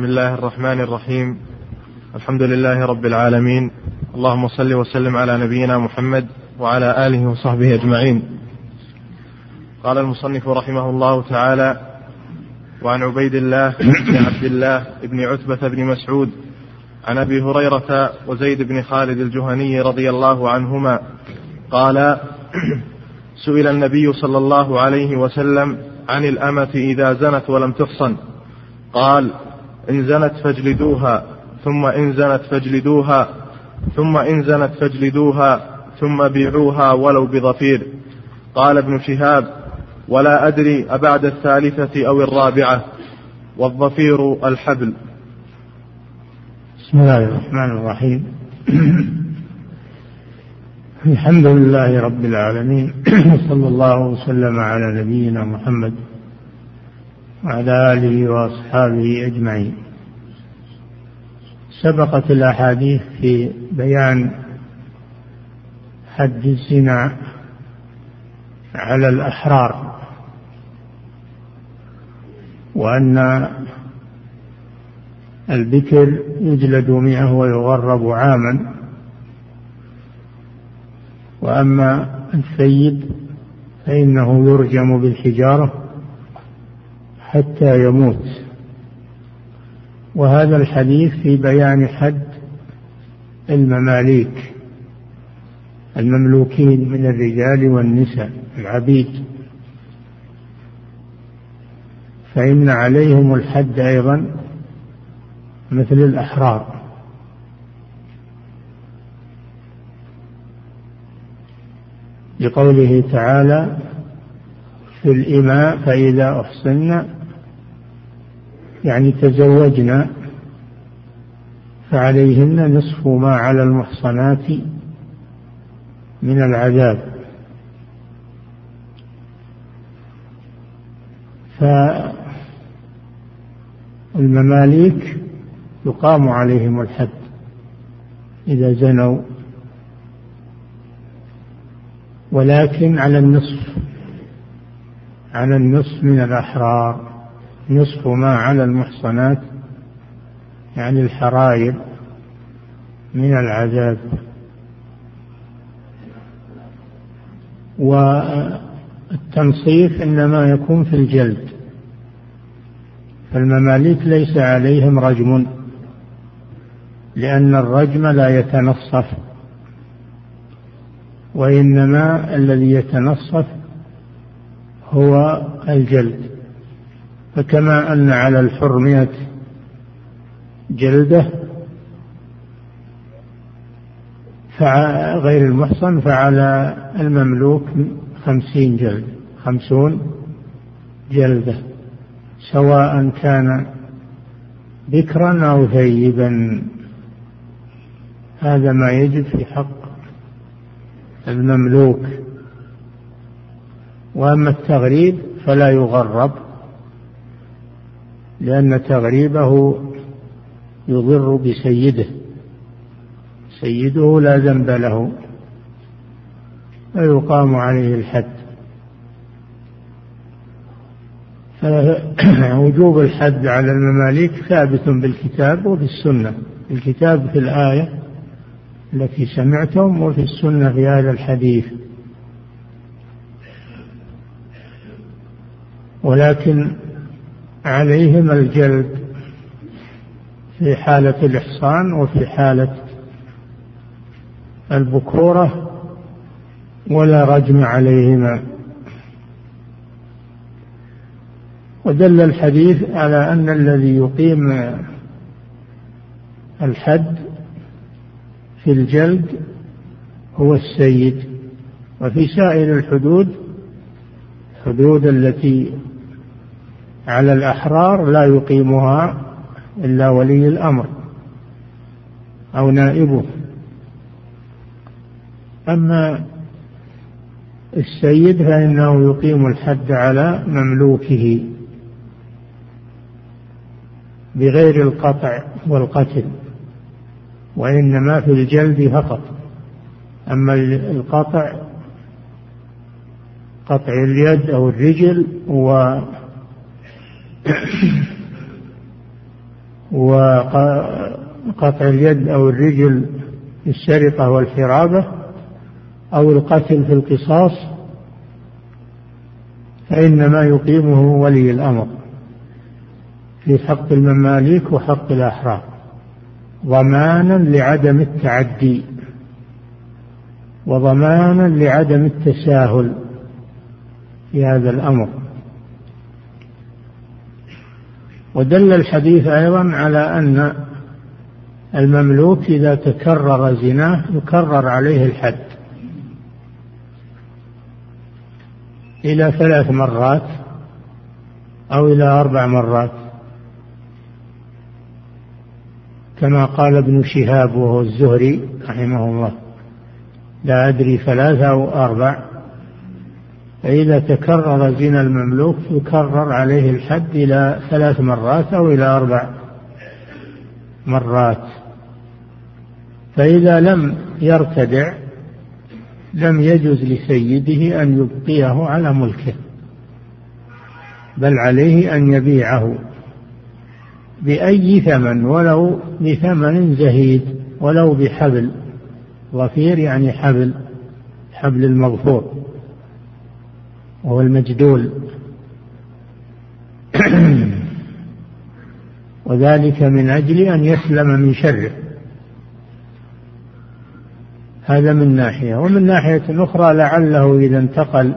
بسم الله الرحمن الرحيم. الحمد لله رب العالمين. اللهم صل وسلم على نبينا محمد وعلى آله وصحبه أجمعين. قال المصنف رحمه الله تعالى وعن عبيد الله بن عبد الله بن عتبة بن مسعود عن أبي هريرة وزيد بن خالد الجهني رضي الله عنهما قال سئل النبي صلى الله عليه وسلم عن الأمة إذا زنت ولم تحصن. قال إن زنت فاجلدوها ثم إن زنت فاجلدوها ثم إن زنت فاجلدوها ثم بيعوها ولو بظفير قال ابن شهاب ولا أدري أبعد الثالثة أو الرابعة والظفير الحبل. بسم الله الرحمن الرحيم. الحمد لله رب العالمين صلى الله وسلم على نبينا محمد وعلى آله وأصحابه أجمعين. سبقت الأحاديث في بيان حد الزنا على الأحرار وأن البكر يجلد مئة ويغرب عاما وأما السيد فإنه يرجم بالحجارة حتى يموت. وهذا الحديث في بيان حد المماليك المملوكين من الرجال والنساء العبيد. فإن عليهم الحد أيضا مثل الأحرار. لقوله تعالى في الإماء فإذا أحصن يعني تزوجنا فعليهن نصف ما على المحصنات من العذاب. فالمماليك يقام عليهم الحد إذا زنوا ولكن على النصف على النصف من الأحرار. نصف ما على المحصنات يعني الحرائر من العذاب. والتنصيف إنما يكون في الجلد فالمماليك ليس عليهم رجم لأن الرجم لا يتنصف وإنما الذي يتنصف هو الجلد. فكما أن على الحرمية جلدة غير المحصن فعلى المملوك خمسين جلد خمسون جلدة سواء كان بكرا أو ثيبا. هذا ما يجب في حق المملوك. وأما التغريب فلا يغرب. لأن تغريبه يضر بسيده. سيده لا ذنب له. فيقام عليه الحد. فوجوب الحد على المماليك ثابت بالكتاب وبالسنه الكتاب في الآية التي سمعتم وفي السنة في هذا الحديث. ولكن عليهم الجلد في حالة الإحصان وفي حالة البكورة ولا رجم عليهما. ودل الحديث على أن الذي يقيم الحد في الجلد هو السيد. وفي سائر الحدود الحدود التي على الأحرار لا يقيمها إلا ولي الأمر أو نائبه. أما السيد فإنه يقيم الحد على مملوكه بغير القطع والقتل وإنما في الجلد فقط. أما القطع قطع اليد أو الرجل و وقطع اليد أو الرجل في السرقة والحرابة أو القتل في القصاص فإنما يقيمه ولي الأمر في حق المماليك وحق الأحرار ضمانا لعدم التعدي وضمانا لعدم التساهل في هذا الأمر. ودل الحديث أيضا على أن المملوك إذا تكرر زناه يكرر عليه الحد إلى ثلاث مرات أو إلى أربع مرات كما قال ابن شهاب وهو الزهري رحمه الله. لا أدري ثلاثة أو أربع. فإذا تكرر زنا المملوك يكرر عليه الحد إلى ثلاث مرات أو إلى أربع مرات. فإذا لم يرتدع لم يجوز لسيده أن يبقيه على ملكه بل عليه أن يبيعه بأي ثمن ولو بثمن زهيد ولو بحبل ظفير يعني حبل حبل المغفور. وهو المجدول. وذلك من أجل أن يسلم من شره. هذا من ناحية. ومن ناحية أخرى لعله إذا انتقل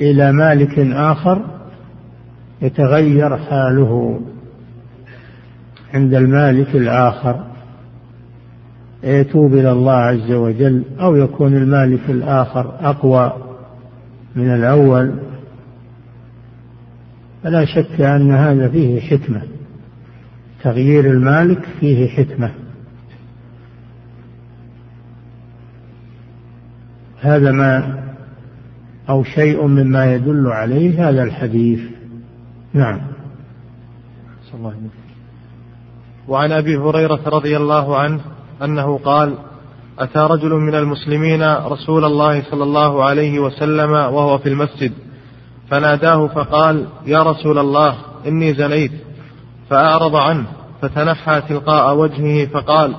إلى مالك آخر يتغير حاله عند المالك الآخر. يتوب إلى الله عز وجل أو يكون المالك الآخر أقوى. من الأول فلا شك أن هذا فيه حكمة. تغيير المالك فيه حكمة. هذا ما أو شيء مما يدل عليه هذا الحديث. نعم. صلى الله عليه وسلم وعن أبي هريرة رضي الله عنه أنه قال أتى رجل من المسلمين رسول الله صلى الله عليه وسلم وهو في المسجد فناداه فقال يا رسول الله إني زنيت. فأعرض عنه فتنحى تلقاء وجهه فقال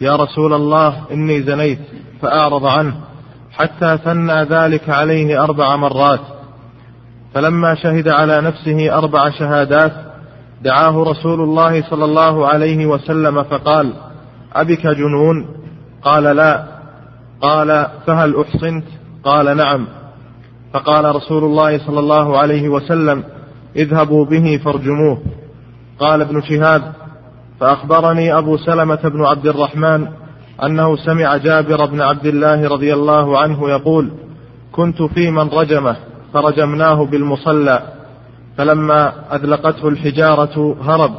يا رسول الله إني زنيت. فأعرض عنه حتى ثنى ذلك عليه أربع مرات. فلما شهد على نفسه أربع شهادات دعاه رسول الله صلى الله عليه وسلم فقال أبك جنون قال لا. قال فهل أحصنت؟ قال نعم. فقال رسول الله صلى الله عليه وسلم اذهبوا به فارجموه. قال ابن شهاب فأخبرني أبو سلمة بن عبد الرحمن أنه سمع جابر بن عبد الله رضي الله عنه يقول كنت في من رجمه فرجمناه بالمصلى فلما أذلقته الحجارة هرب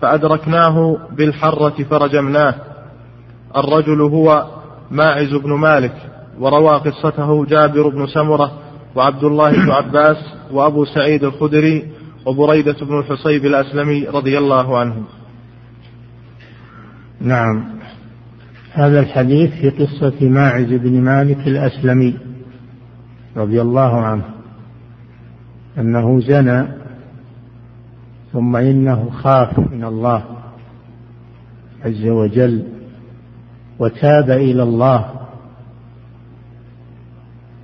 فأدركناه بالحرة فرجمناه. الرجل هو ماعز بن مالك وروى قصته جابر بن سمرة وعبد الله بن عباس وأبو سعيد الخدري وبريدة بن الحصيب الأسلمي رضي الله عنهم. نعم. هذا الحديث في قصة ماعز بن مالك الأسلمي رضي الله عنه أنه زنى ثم إنه خاف من الله عز وجل وتاب إلى الله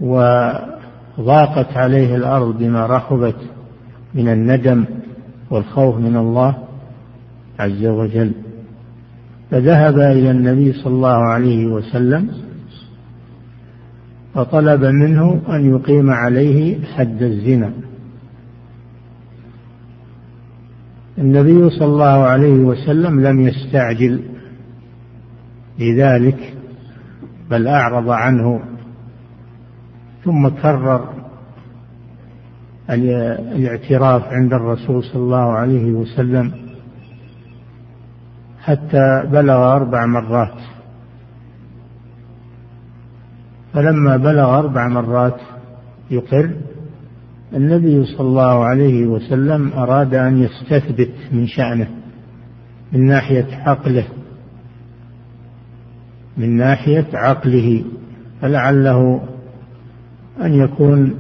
وضاقت عليه الأرض بما رحبت من الندم والخوف من الله عز وجل. فذهب إلى النبي صلى الله عليه وسلم فطلب منه أن يقيم عليه حد الزنا. النبي صلى الله عليه وسلم لم يستعجل. لذلك بل أعرض عنه ثم كرر الاعتراف عند الرسول صلى الله عليه وسلم حتى بلغ أربع مرات. فلما بلغ أربع مرات يقر النبي صلى الله عليه وسلم أراد أن يستثبت من شأنه من ناحية عقله. من ناحية عقله فلعله أن يكون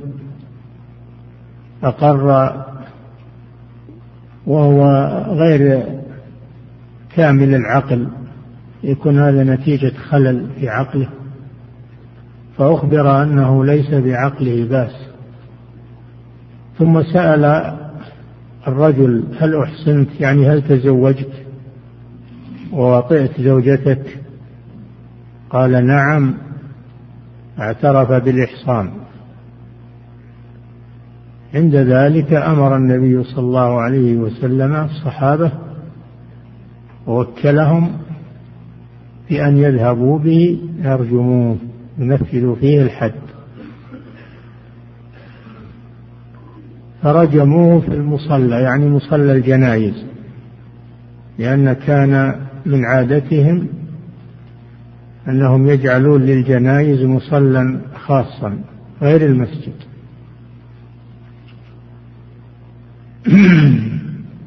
أقر وهو غير كامل العقل يكون هذا نتيجة خلل في عقله. فأخبر أنه ليس بعقله بأس. ثم سأل الرجل هل أحسنت؟ يعني هل تزوجت؟ ووطئت زوجتك. قال نعم اعترف بالإحصان. عند ذلك أمر النبي صلى الله عليه وسلم الصحابة ووكلهم بأن يذهبوا به يرجموه ينفذوا فيه الحد. فرجموه في المصلى يعني مصلى الجنائز لأن كان من عادتهم أنهم يجعلون للجنائز مصلى خاصا غير المسجد.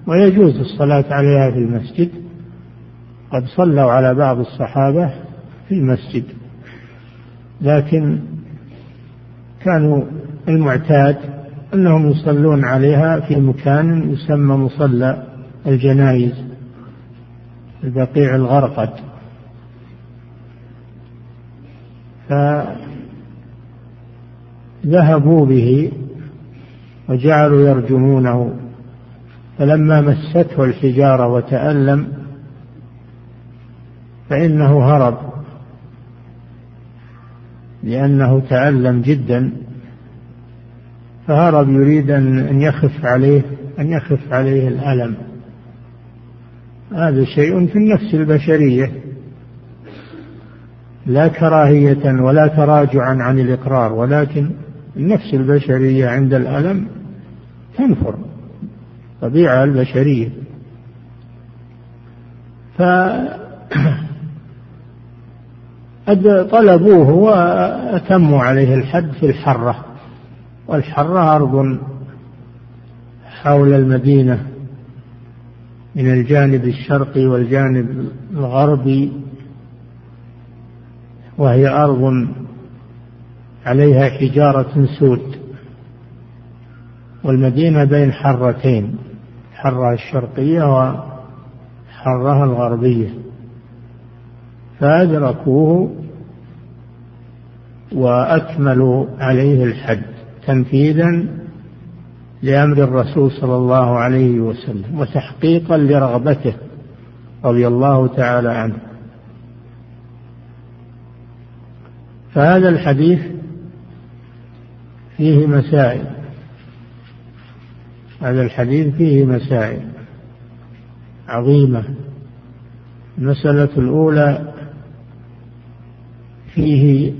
ويجوز الصلاة عليها في المسجد. قد صلوا على بعض الصحابة في المسجد. لكن كانوا المعتاد أنهم يصلون عليها في مكان يسمى مصلى الجنائز البقيع الغرقد. فذهبوا به وجعلوا يرجمونه. فلما مسته الحجارة وتألم فإنه هرب لأنه تألم جدا. فهرب يريد أن يخف عليه أن يخف عليه الألم. هذا شيء في النفس البشرية. لا كراهية ولا تراجعا عن الإقرار ولكن النفس البشرية عند الألم تنفر طبيعة البشرية. ف طلبوه وأتموا عليه الحد في الحرة والحرة أرض حول المدينة من الجانب الشرقي والجانب الغربي. وهي أرض عليها حجارة سود. والمدينة بين حرتين حرة الشرقية وحرها الغربية. فأدركوه وأكملوا عليه الحد تنفيذا لأمر الرسول صلى الله عليه وسلم وتحقيقا لرغبته رضي الله تعالى عنه. فهذا الحديث فيه مسائل. هذا الحديث فيه مسائل عظيمة. المسألة الأولى فيه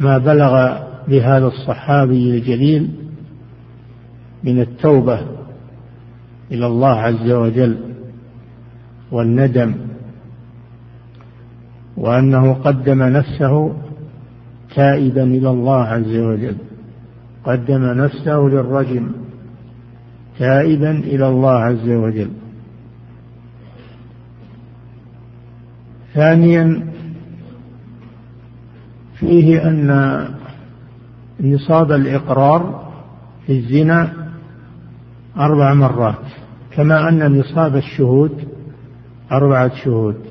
ما بلغ بهذا الصحابي الجليل من التوبة إلى الله عز وجل والندم وأنه قدم نفسه تائبا إلى الله عز وجل. قدم نفسه للرجم تائبا إلى الله عز وجل. ثانيا فيه أن نصاب الإقرار في الزنا أربع مرات كما أن نصاب الشهود أربعة شهود.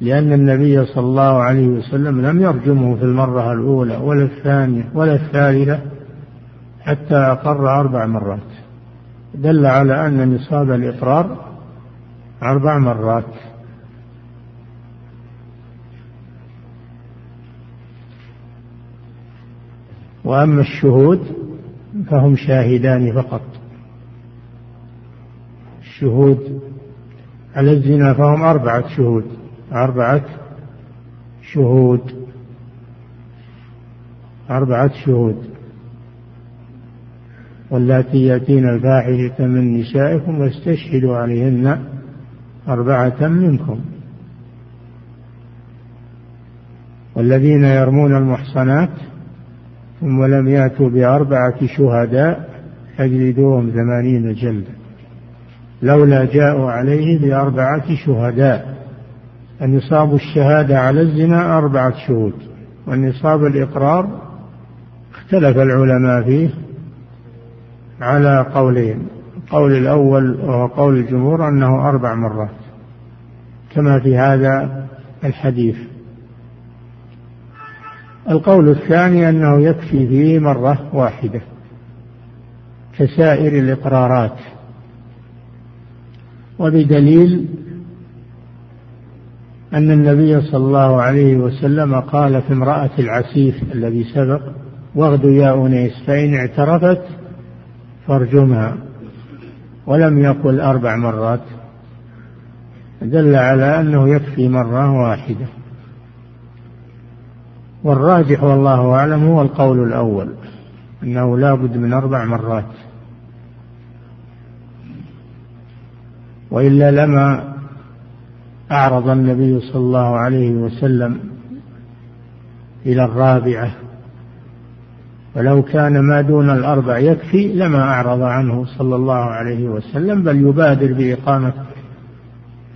لأن النبي صلى الله عليه وسلم لم يرجمه في المرة الأولى ولا الثانية ولا الثالثة حتى أقر أربع مرات. دل على أن نصاب الإقرار أربع مرات. وأما الشهود فهم شاهدان فقط. الشهود على الزنا فهم أربعة شهود. أربعة شهود. أربعة شهود. واللاتي يأتين الفاحشة من نسائكم واستشهدوا عليهن أربعة منكم. والذين يرمون المحصنات ثم لم يأتوا بأربعة شهداء فاجلدوهم ثمانين جلدة لولا جاءوا عليه بأربعة شهداء. النصاب الشهادة على الزنا أربعة شهود والنصاب الإقرار اختلف العلماء فيه على قولين القول الأول وهو قول الجمهور أنه أربع مرات كما في هذا الحديث. القول الثاني أنه يكفي فيه مرة واحدة كسائر الإقرارات وبدليل أن النبي صلى الله عليه وسلم قال في امرأة العسيف الذي سبق واغد يا أنيس فإن اعترفت فارجمها. ولم يقل أربع مرات. دل على أنه يكفي مرة واحدة. والراجح والله أعلم هو القول الأول أنه لا بد من أربع مرات. وإلا لما أعرض النبي صلى الله عليه وسلم إلى الرابعة. ولو كان ما دون الأربع يكفي لما أعرض عنه صلى الله عليه وسلم بل يبادر بإقامة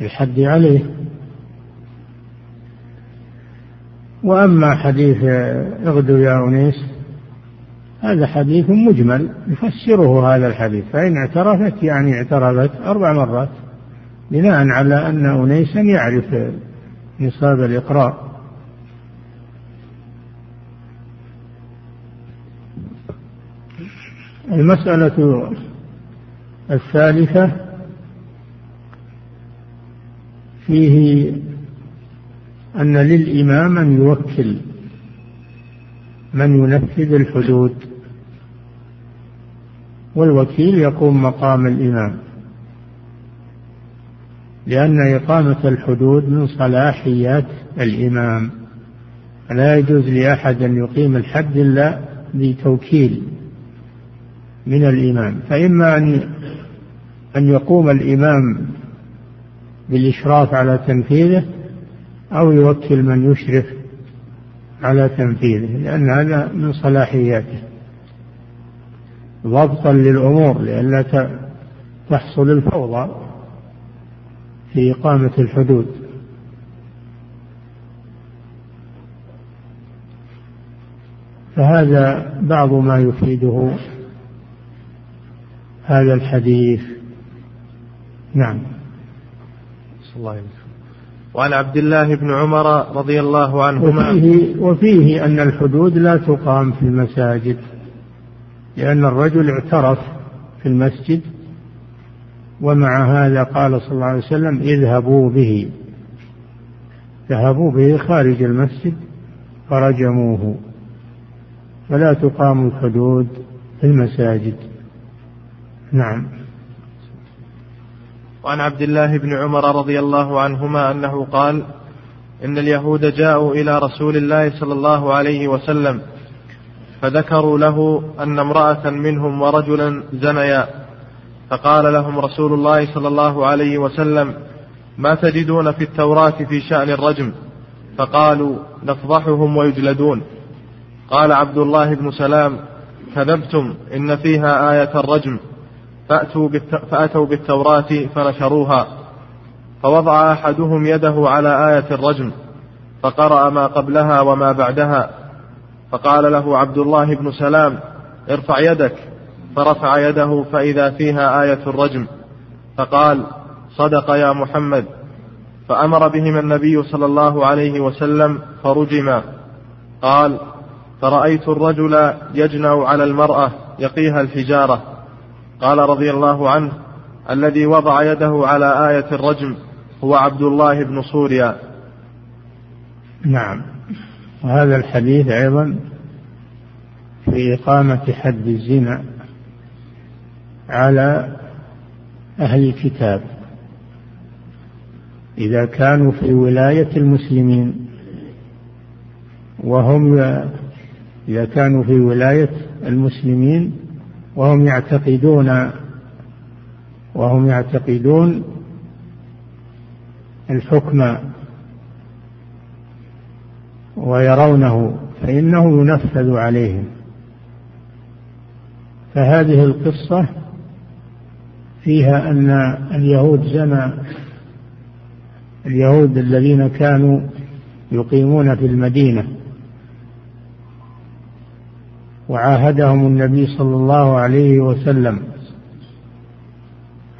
الحد عليه. وأما حديث اغدو يا أنيس هذا حديث مجمل يفسره هذا الحديث فإن اعترفت يعني اعترفت أربع مرات. بناء على أن أنيسا يعرف نصاب الإقرار المسألة الثالثة فيه أن للإمام أن يوكل من ينفذ الحدود والوكيل يقوم مقام الإمام. لأن إقامة الحدود من صلاحيات الإمام. لا يجوز لأحد أن يقيم الحد إلا بتوكيل من الإمام. فإما أن أن يقوم الإمام بالإشراف على تنفيذه أو يوكل من يشرف على تنفيذه لأن هذا من صلاحياته. ضبطا للأمور لئلا تحصل الفوضى. في إقامة الحدود. فهذا بعض ما يفيده هذا الحديث. نعم. صلى الله وعن عبد الله بن عمر رضي الله عنهما. وفيه, وفيه أن الحدود لا تقام في المساجد لأن الرجل اعترف في المسجد ومع هذا قال صلى الله عليه وسلم اذهبوا به. ذهبوا به خارج المسجد فرجموه. فلا تقام الحدود في المساجد. نعم. وعن عبد الله بن عمر رضي الله عنهما أنه قال إن اليهود جاءوا إلى رسول الله صلى الله عليه وسلم فذكروا له أن امرأة منهم ورجلا زنيا فقال لهم رسول الله صلى الله عليه وسلم ما تجدون في التوراة في شأن الرجم؟ فقالوا نفضحهم ويجلدون. قال عبد الله بن سلام كذبتم إن فيها آية الرجم فأتوا, فأتوا بالتوراة فنشروها. فوضع أحدهم يده على آية الرجم فقرأ ما قبلها وما بعدها فقال له عبد الله بن سلام ارفع يدك. فرفع يده فإذا فيها آية الرجم فقال صدق يا محمد. فأمر بهما النبي صلى الله عليه وسلم فرجما. قال فرأيت الرجل يجنع على المرأة يقيها الحجارة. قال رضي الله عنه الذي وضع يده على آية الرجم هو عبد الله بن صوريا. نعم. وهذا الحديث أيضا في إقامة حد الزنا. على أهل الكتاب إذا كانوا في ولاية المسلمين وهم إذا كانوا في ولاية المسلمين وهم يعتقدون وهم يعتقدون الحكم ويرونه فإنه ينفذ عليهم فهذه القصة فيها أن اليهود زنى اليهود الذين كانوا يقيمون في المدينة وعاهدهم النبي صلى الله عليه وسلم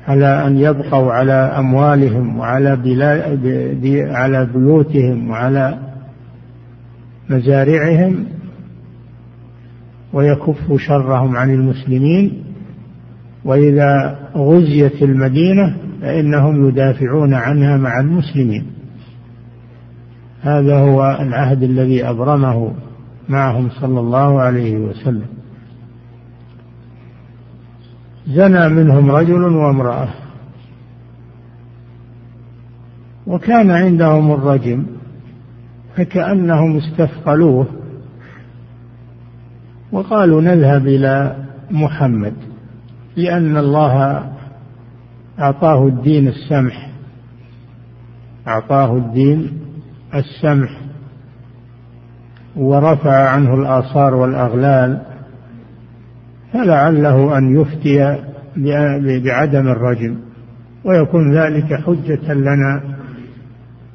على أن يبقوا على أموالهم وعلى بلاد على بيوتهم وعلى مزارعهم ويكفوا شرهم عن المسلمين وإذا غزيت المدينة فإنهم يدافعون عنها مع المسلمين. هذا هو العهد الذي أبرمه معهم صلى الله عليه وسلم. زنى منهم رجل وامرأة. وكان عندهم الرجم فكأنهم استثقلوه. وقالوا نذهب إلى محمد. لأن الله أعطاه الدين السمح. أعطاه الدين السمح. ورفع عنه الآثار والأغلال. فلعله أن يفتي بعدم الرجم. ويكون ذلك حجة لنا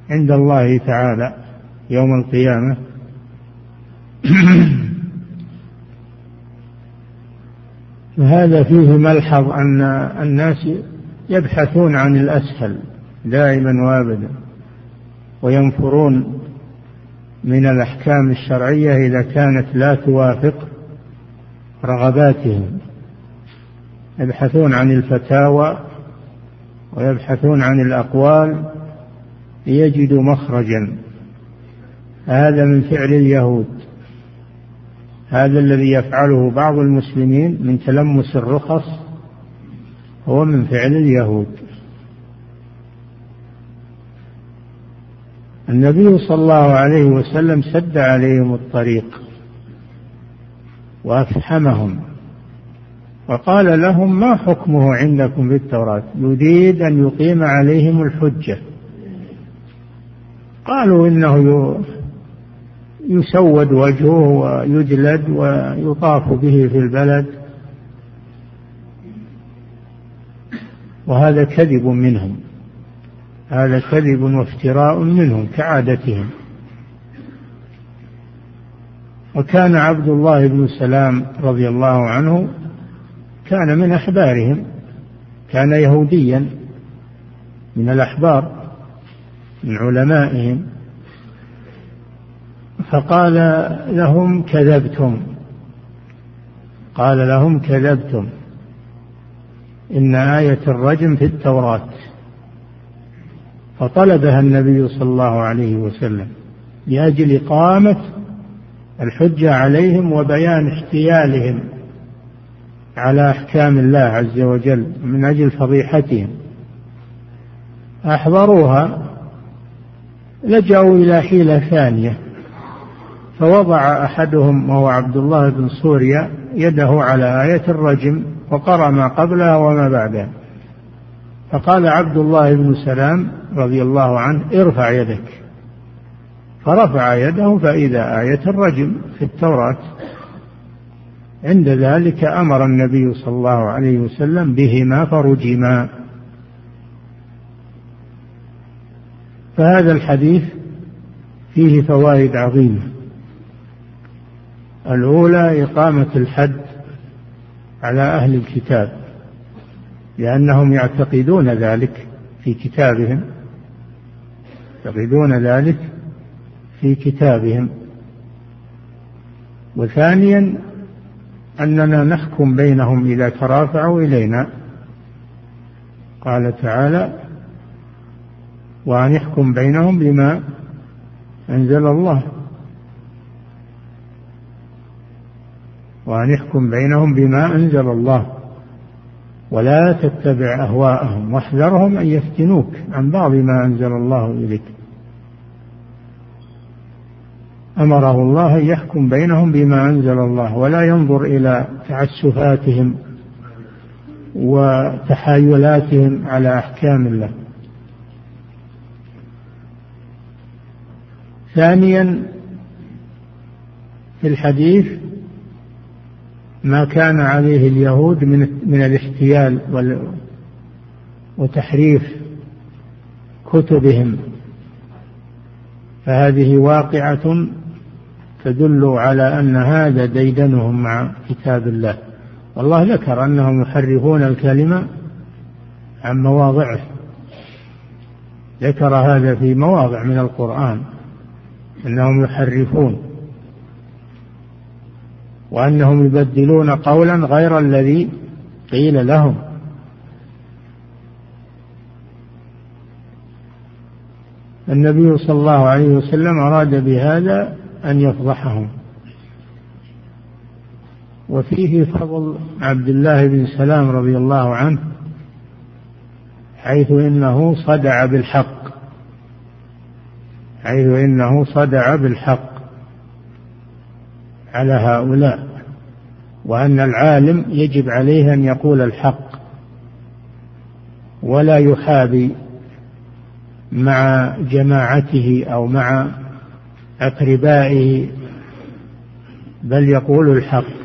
عند الله تعالى يوم القيامة. وهذا فيه ملحظ أن الناس يبحثون عن الأسهل دائما وأبدا وينفرون من الأحكام الشرعية إذا كانت لا توافق رغباتهم. يبحثون عن الفتاوى ويبحثون عن الأقوال ليجدوا مخرجا. هذا من فعل اليهود. هذا الذي يفعله بعض المسلمين من تلمس الرخص هو من فعل اليهود. النبي صلى الله عليه وسلم سد عليهم الطريق وافحمهم وقال لهم ما حكمه عندكم بالتوراة؟ يريد أن يقيم عليهم الحجة. قالوا إنه يسود وجهه ويجلد ويطاف به في البلد. وهذا كذب منهم. هذا كذب وافتراء منهم كعادتهم. وكان عبد الله بن سلام رضي الله عنه كان من أحبارهم. كان يهوديا من الأحبار من علمائهم. فقال لهم كذبتم. قال لهم كذبتم. إن آية الرجم في التوراة. فطلبها النبي صلى الله عليه وسلم لأجل إقامة الحجة عليهم وبيان احتيالهم على أحكام الله عز وجل من أجل فضيحتهم. أحضروها لجأوا إلى حيلة ثانية. فوضع أحدهم وهو عبد الله بن سوريا يده على آية الرجم وقرأ ما قبلها وما بعدها. فقال عبد الله بن سلام رضي الله عنه ارفع يدك. فرفع يده فإذا آية الرجم في التوراة. عند ذلك أمر النبي صلى الله عليه وسلم بهما فرجما. فهذا الحديث فيه فوائد عظيمة. الأولى إقامة الحد على أهل الكتاب لأنهم يعتقدون ذلك في كتابهم يعتقدون ذلك في كتابهم. وثانيا أننا نحكم بينهم إذا ترافعوا إلينا. قال تعالى وأن يحكم بينهم بما أنزل الله. وأن يحكم بينهم بما أنزل الله. ولا تتبع أهواءهم واحذرهم أن يفتنوك عن بعض ما أنزل الله إليك. أمره الله أن يحكم بينهم بما أنزل الله ولا ينظر إلى تعسفاتهم وتحايلاتهم على أحكام الله. ثانيا في الحديث ما كان عليه اليهود من من الاحتيال وتحريف كتبهم. فهذه واقعة تدل على أن هذا ديدنهم مع كتاب الله. والله ذكر أنهم يحرفون الكلمة عن مواضعه. ذكر هذا في مواضع من القرآن أنهم يحرفون. وأنهم يبدلون قولا غير الذي قيل لهم. النبي صلى الله عليه وسلم أراد بهذا أن يفضحهم. وفيه فضل عبد الله بن سلام رضي الله عنه حيث إنه صدع بالحق. حيث إنه صدع بالحق. على هؤلاء وأن العالم يجب عليه أن يقول الحق ولا يحابي مع جماعته أو مع أقربائه بل يقول الحق.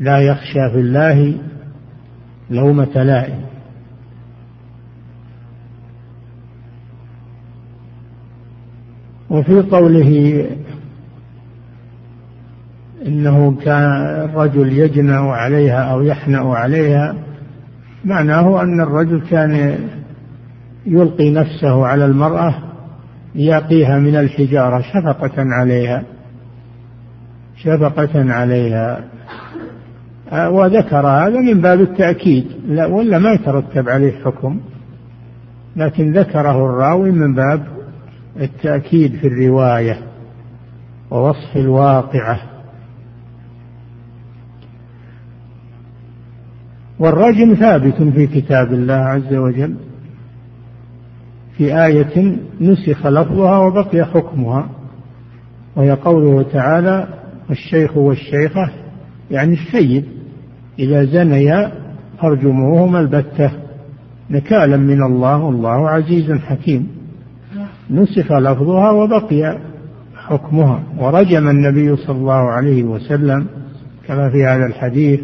لا يخشى في الله لومة لائم. وفي قوله إنه كان الرجل يجنأ عليها أو يحنأ عليها معناه أن الرجل كان يلقي نفسه على المرأة يقيها من الحجارة شفقة عليها شفقة عليها. آه، وذكر هذا من باب التأكيد لا ولا ما يترتب عليه حكم لكن ذكره الراوي من باب التأكيد في الرواية ووصف الواقعة. والرجم ثابت في كتاب الله عز وجل في آية نسخ لفظها وبقي حكمها وهي قوله تعالى الشيخ والشيخة يعني السيد إذا زنيا فارجموهما البتة نكالا من الله والله عزيز حكيم. نسخ لفظها وبقي حكمها ورجم النبي صلى الله عليه وسلم كما في هذا الحديث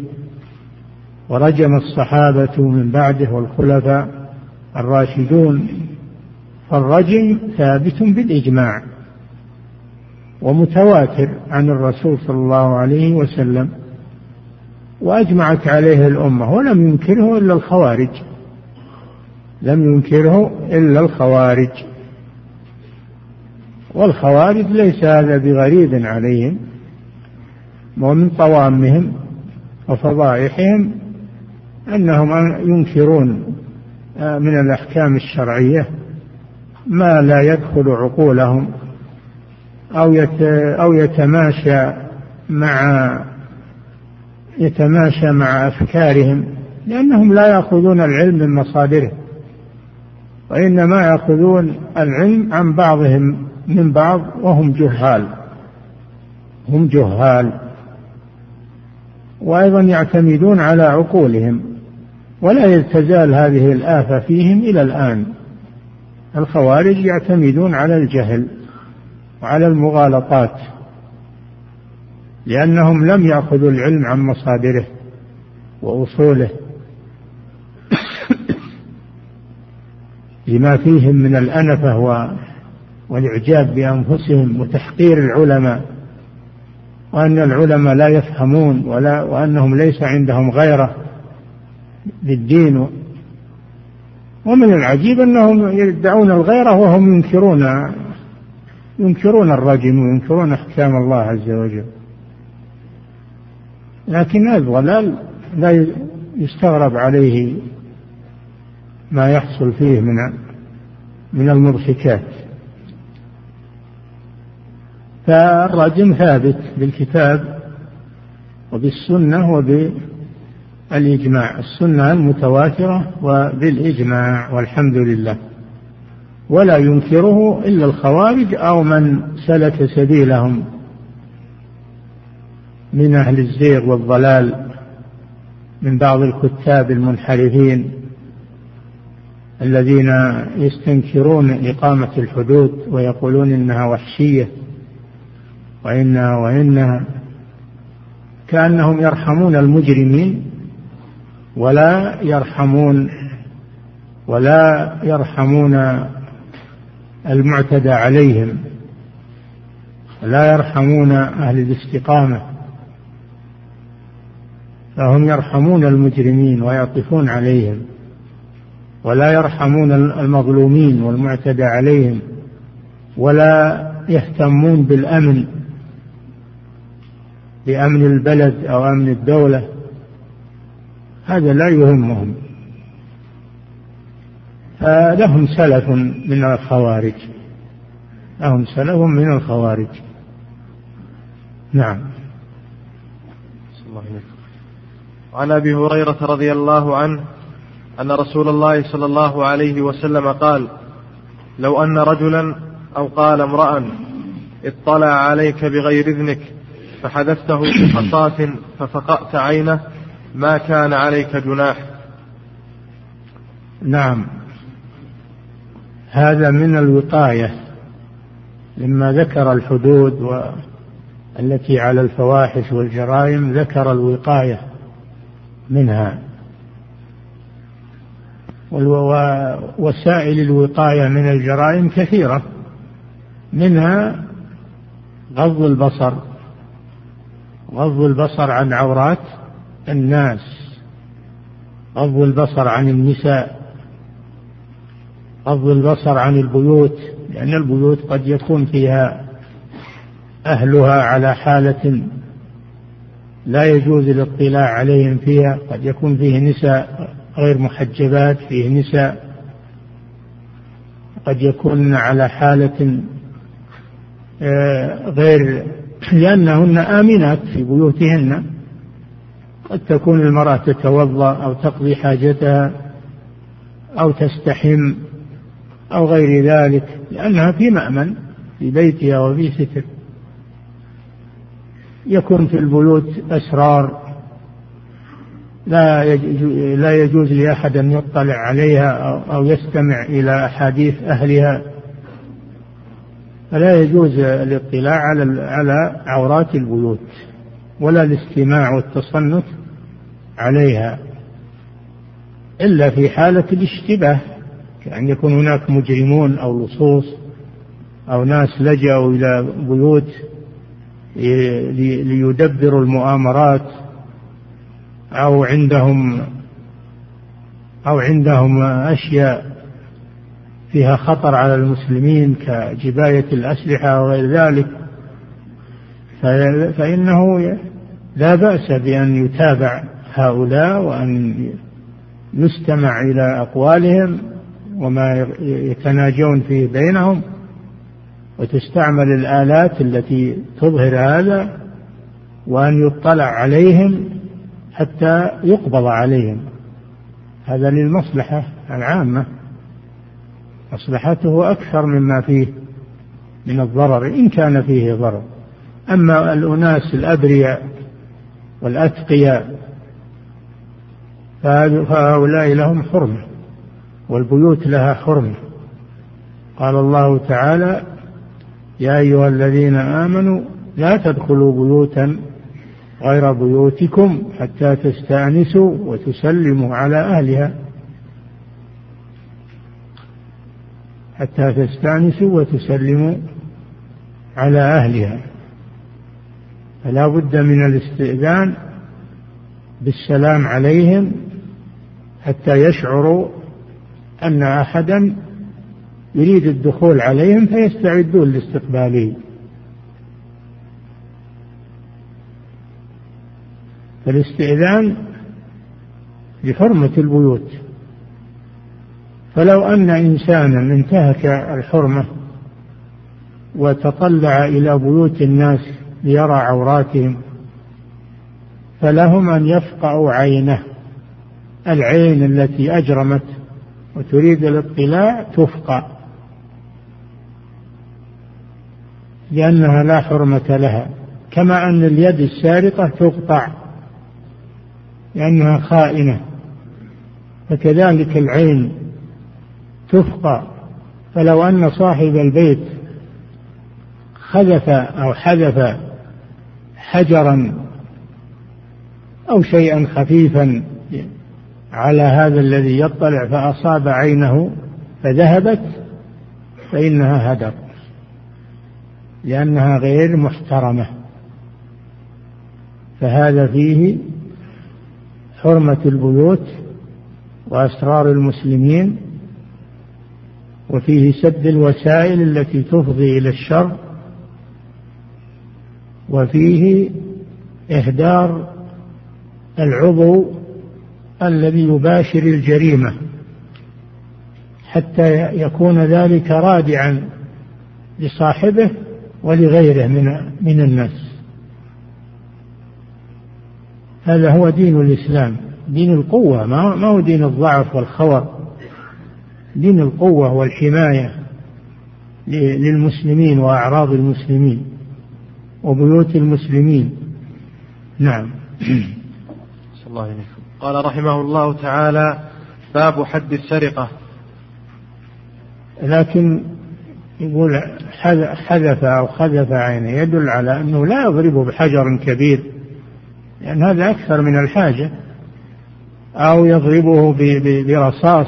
ورجم الصحابة من بعده والخلفاء الراشدون فالرجم ثابت بالإجماع ومتواتر عن الرسول صلى الله عليه وسلم وأجمعت عليه الأمة ولم ينكره إلا الخوارج لم ينكره إلا الخوارج. والخوارج ليس هذا بغريب عليهم ومن طوامهم وفضائحهم أنهم ينكرون من الأحكام الشرعية ما لا يدخل عقولهم أو أو يتماشى مع يتماشى مع أفكارهم لأنهم لا يأخذون العلم من مصادره وإنما يأخذون العلم عن بعضهم من بعض وهم جهال هم جهال وأيضا يعتمدون على عقولهم. ولا تزال هذه الآفة فيهم إلى الآن. الخوارج يعتمدون على الجهل وعلى المغالطات لأنهم لم يأخذوا العلم عن مصادره وأصوله. لما فيهم من الأنفة والإعجاب بأنفسهم وتحقير العلماء وأن العلماء لا يفهمون ولا وأنهم ليس عندهم غيرة. للدين ومن العجيب أنهم يدعون الغيرة وهم ينكرون ينكرون الرجم وينكرون أحكام الله عز وجل. لكن الضلال لا يستغرب عليه ما يحصل فيه من من المضحكات. فالرجم ثابت بالكتاب وبالسنة وبالإجماع السنة المتواترة وبالإجماع والحمد لله. ولا ينكره إلا الخوارج أو من سلك سبيلهم من أهل الزيغ والضلال من بعض الكتاب المنحرفين الذين يستنكرون إقامة الحدود ويقولون إنها وحشية وإنها وإنها كأنهم يرحمون المجرمين ولا يرحمون ولا يرحمون المعتدى عليهم لا يرحمون أهل الاستقامة فهم يرحمون المجرمين ويعطفون عليهم ولا يرحمون المظلومين والمعتدى عليهم ولا يهتمون بالأمن بأمن البلد أو أمن الدولة هذا لا يهمهم. فلهم سلف من الخوارج. لهم سلف من الخوارج. نعم. عن أبي هريرة رضي الله عنه أن رسول الله صلى الله عليه وسلم قال لو أن رجلا أو قال امرا اطلع عليك بغير إذنك فحدثته بحصاة ففقأت عينه ما كان عليك جناح. نعم. هذا من الوقاية لما ذكر الحدود و التي على الفواحش والجرائم ذكر الوقاية منها. وسائل الوقاية من الجرائم كثيرة. منها غض البصر غض البصر عن عورات. الناس غض البصر عن النساء غض البصر عن البيوت لأن البيوت قد يكون فيها أهلها على حالة لا يجوز الاطلاع عليهم فيها قد يكون فيه نساء غير محجبات فيه نساء قد يكون على حالة آه، غير لأنهن آمنات في بيوتهن. قد تكون المرأة تتوضأ أو تقضي حاجتها أو تستحم أو غير ذلك لأنها في مأمن في بيتها وفي ستر. يكون في البيوت أسرار لا لا يجوز لأحد أن يطلع عليها أو يستمع إلى أحاديث أهلها. فلا يجوز الاطلاع على على عورات البيوت. ولا الاستماع والتصنت عليها إلا في حالة الاشتباه كأن يكون هناك مجرمون أو لصوص أو ناس لجأوا إلى بيوت ليدبروا المؤامرات أو عندهم أو عندهم أشياء فيها خطر على المسلمين كجباية الأسلحة وغير ذلك. فإنه لا بأس بأن يتابع هؤلاء وأن يستمع إلى أقوالهم وما يتناجون فيه بينهم وتستعمل الآلات التي تظهر هذا وأن يطلع عليهم حتى يقبض عليهم. هذا للمصلحة العامة. مصلحته أكثر مما فيه من الضرر إن كان فيه ضرر. أما الأناس الأبرياء والأتقياء فهؤلاء لهم حرمة والبيوت لها حرمة. قال الله تعالى يا أيها الذين آمنوا لا تدخلوا بيوتا غير بيوتكم حتى تستأنسوا وتسلموا على أهلها حتى تستأنسوا وتسلموا على أهلها. فلا بد من الاستئذان بالسلام عليهم حتى يشعروا أن أحدا يريد الدخول عليهم فيستعدون لاستقباله. فالاستئذان لحرمة البيوت. فلو أن إنسانا انتهك الحرمة وتطلع إلى بيوت الناس ليرى عوراتهم فلهم أن يفقعوا عينه. العين التي أجرمت وتريد الاطلاع تفقع لأنها لا حرمة لها. كما أن اليد السارقة تقطع لأنها خائنة. فكذلك العين تفقى فلو أن صاحب البيت خذف أو حذف حجرا أو شيئا خفيفا على هذا الذي يطلع فأصاب عينه فذهبت فإنها هدر لأنها غير محترمة. فهذا فيه حرمة البيوت وأسرار المسلمين وفيه سد الوسائل التي تفضي إلى الشر وفيه إهدار العضو الذي يباشر الجريمة حتى يكون ذلك رادعا لصاحبه ولغيره من من الناس. هذا هو دين الإسلام دين القوة ما هو دين الضعف والخور. دين القوة والحماية للمسلمين وأعراض المسلمين. وبيوت المسلمين. نعم. الله قال رحمه الله تعالى باب حد السرقة. لكن يقول حذف أو خذف عينه يدل على أنه لا يضربه بحجر كبير لأن هذا أكثر من الحاجة. أو يضربه برصاص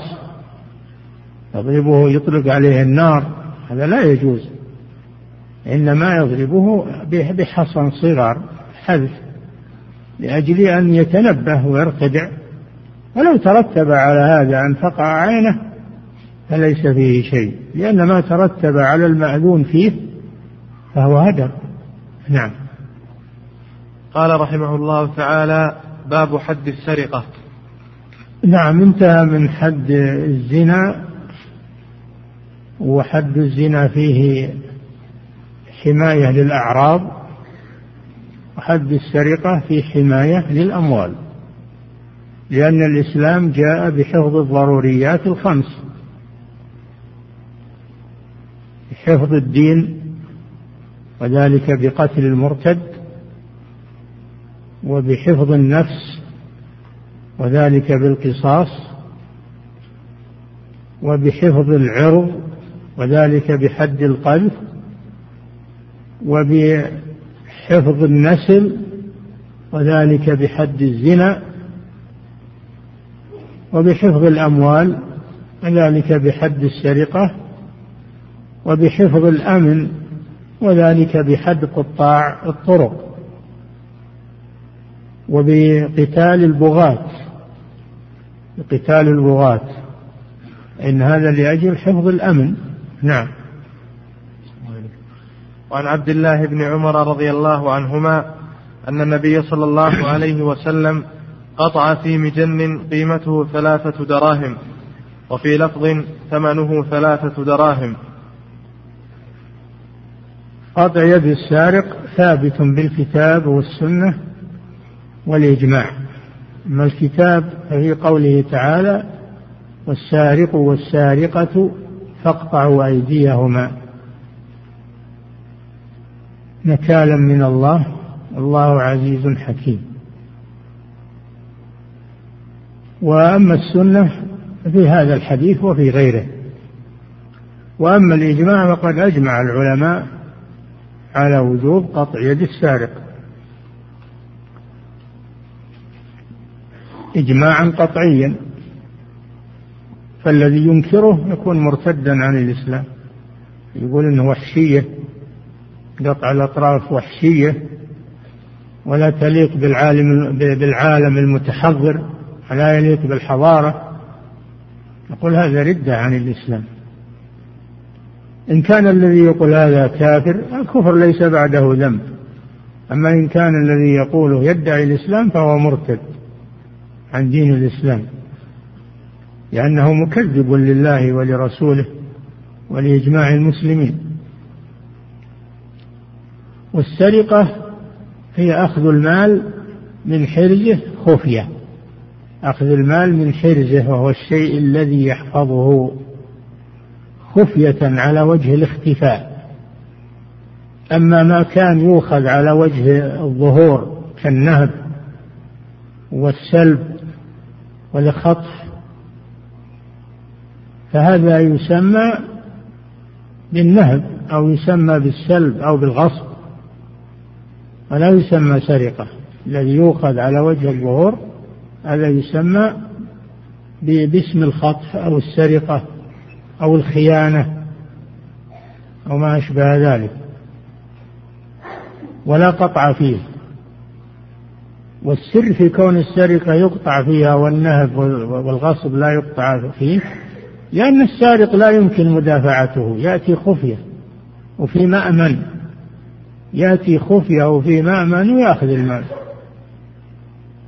يضربه يطلق عليه النار هذا لا يجوز. إنما يضربه بحصن صغار حذف لأجل أن يتنبه ويرتدع ولو ترتب على هذا أن تقع عينه فليس فيه شيء لأن ما ترتب على المأذون فيه فهو هدر. نعم. قال رحمه الله تعالى باب حد السرقة. نعم انتهى من حد الزنا وحد الزنا فيه حماية للأعراض وحد السرقة في حماية للأموال لأن الإسلام جاء بحفظ الضروريات الخمس حفظ الدين وذلك بقتل المرتد وبحفظ النفس وذلك بالقصاص وبحفظ العرض وذلك بحد القذف وبحفظ النسل وذلك بحد الزنا وبحفظ الأموال وذلك بحد السرقة وبحفظ الأمن وذلك بحد قطاع الطرق وبقتال البغاة بقتال البغاة إن هذا لأجل حفظ الأمن. نعم. وعن عبد الله بن عمر رضي الله عنهما أن النبي صلى الله عليه وسلم قطع في مجن قيمته ثلاثة دراهم وفي لفظ ثمنه ثلاثة دراهم. قطع يد السارق ثابت بالكتاب والسنة والإجماع. أما الكتاب ففي قوله تعالى والسارق والسارقة فاقطعوا أيديهما. نكالا من الله الله عزيز حكيم. وأما السنة في هذا الحديث وفي غيره. وأما الإجماع فقد أجمع العلماء على وجوب قطع يد السارق. إجماعا قطعيا. فالذي ينكره يكون مرتدا عن الإسلام. يقول إنه وحشية. قطع الأطراف وحشية ولا تليق بالعالم بالعالم المتحضر ولا يليق بالحضارة. نقول هذا ردة عن الإسلام. إن كان الذي يقول هذا كافر الكفر ليس بعده ذنب. أما إن كان الذي يقوله يدعي الإسلام فهو مرتد عن دين الإسلام. لأنه مكذب لله ولرسوله ولإجماع المسلمين. والسرقة هي أخذ المال من حرزه خفية. أخذ المال من حرزه وهو الشيء الذي يحفظه خفية على وجه الاختفاء. أما ما كان يؤخذ على وجه الظهور كالنهب والسلب والخطف فهذا يسمى بالنهب أو يسمى بالسلب أو بالغصب. ولا يسمى سرقة. الذي يؤخذ على وجه الظهور هذا يسمى باسم الخطف أو السرقة أو الخيانة أو ما أشبه ذلك. ولا قطع فيه. والسر في كون السرقة يقطع فيها والنهب والغصب لا يقطع فيه لأن السارق لا يمكن مدافعته يأتي خفية. وفي مأمن يأتي خفية وفي مأمن ويأخذ المال.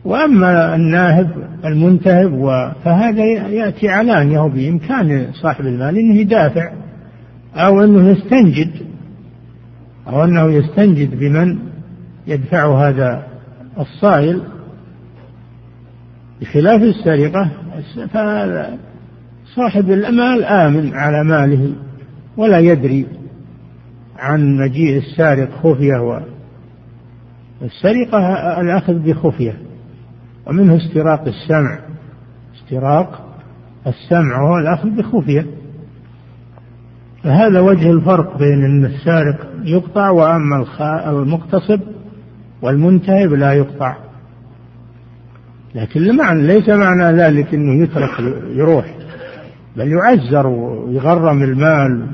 وأما الناهب المنتهب فهذا يأتي علانية بإمكان صاحب المال أنه يدافع أو أنه يستنجد أو أنه يستنجد بمن يدفع هذا الصائل بخلاف السرقة. فصاحب المال آمن على ماله ولا يدري عن مجيء السارق خفية والسرقة الأخذ بخفية ومنه استراق السمع. استراق السمع وهو الأخذ بخفية. فهذا وجه الفرق بين أن السارق يقطع وأما المقتصب والمنتهب لا يقطع. لكن المعنى ليس معنى ذلك أنه يترك يروح بل يعزر ويغرم المال.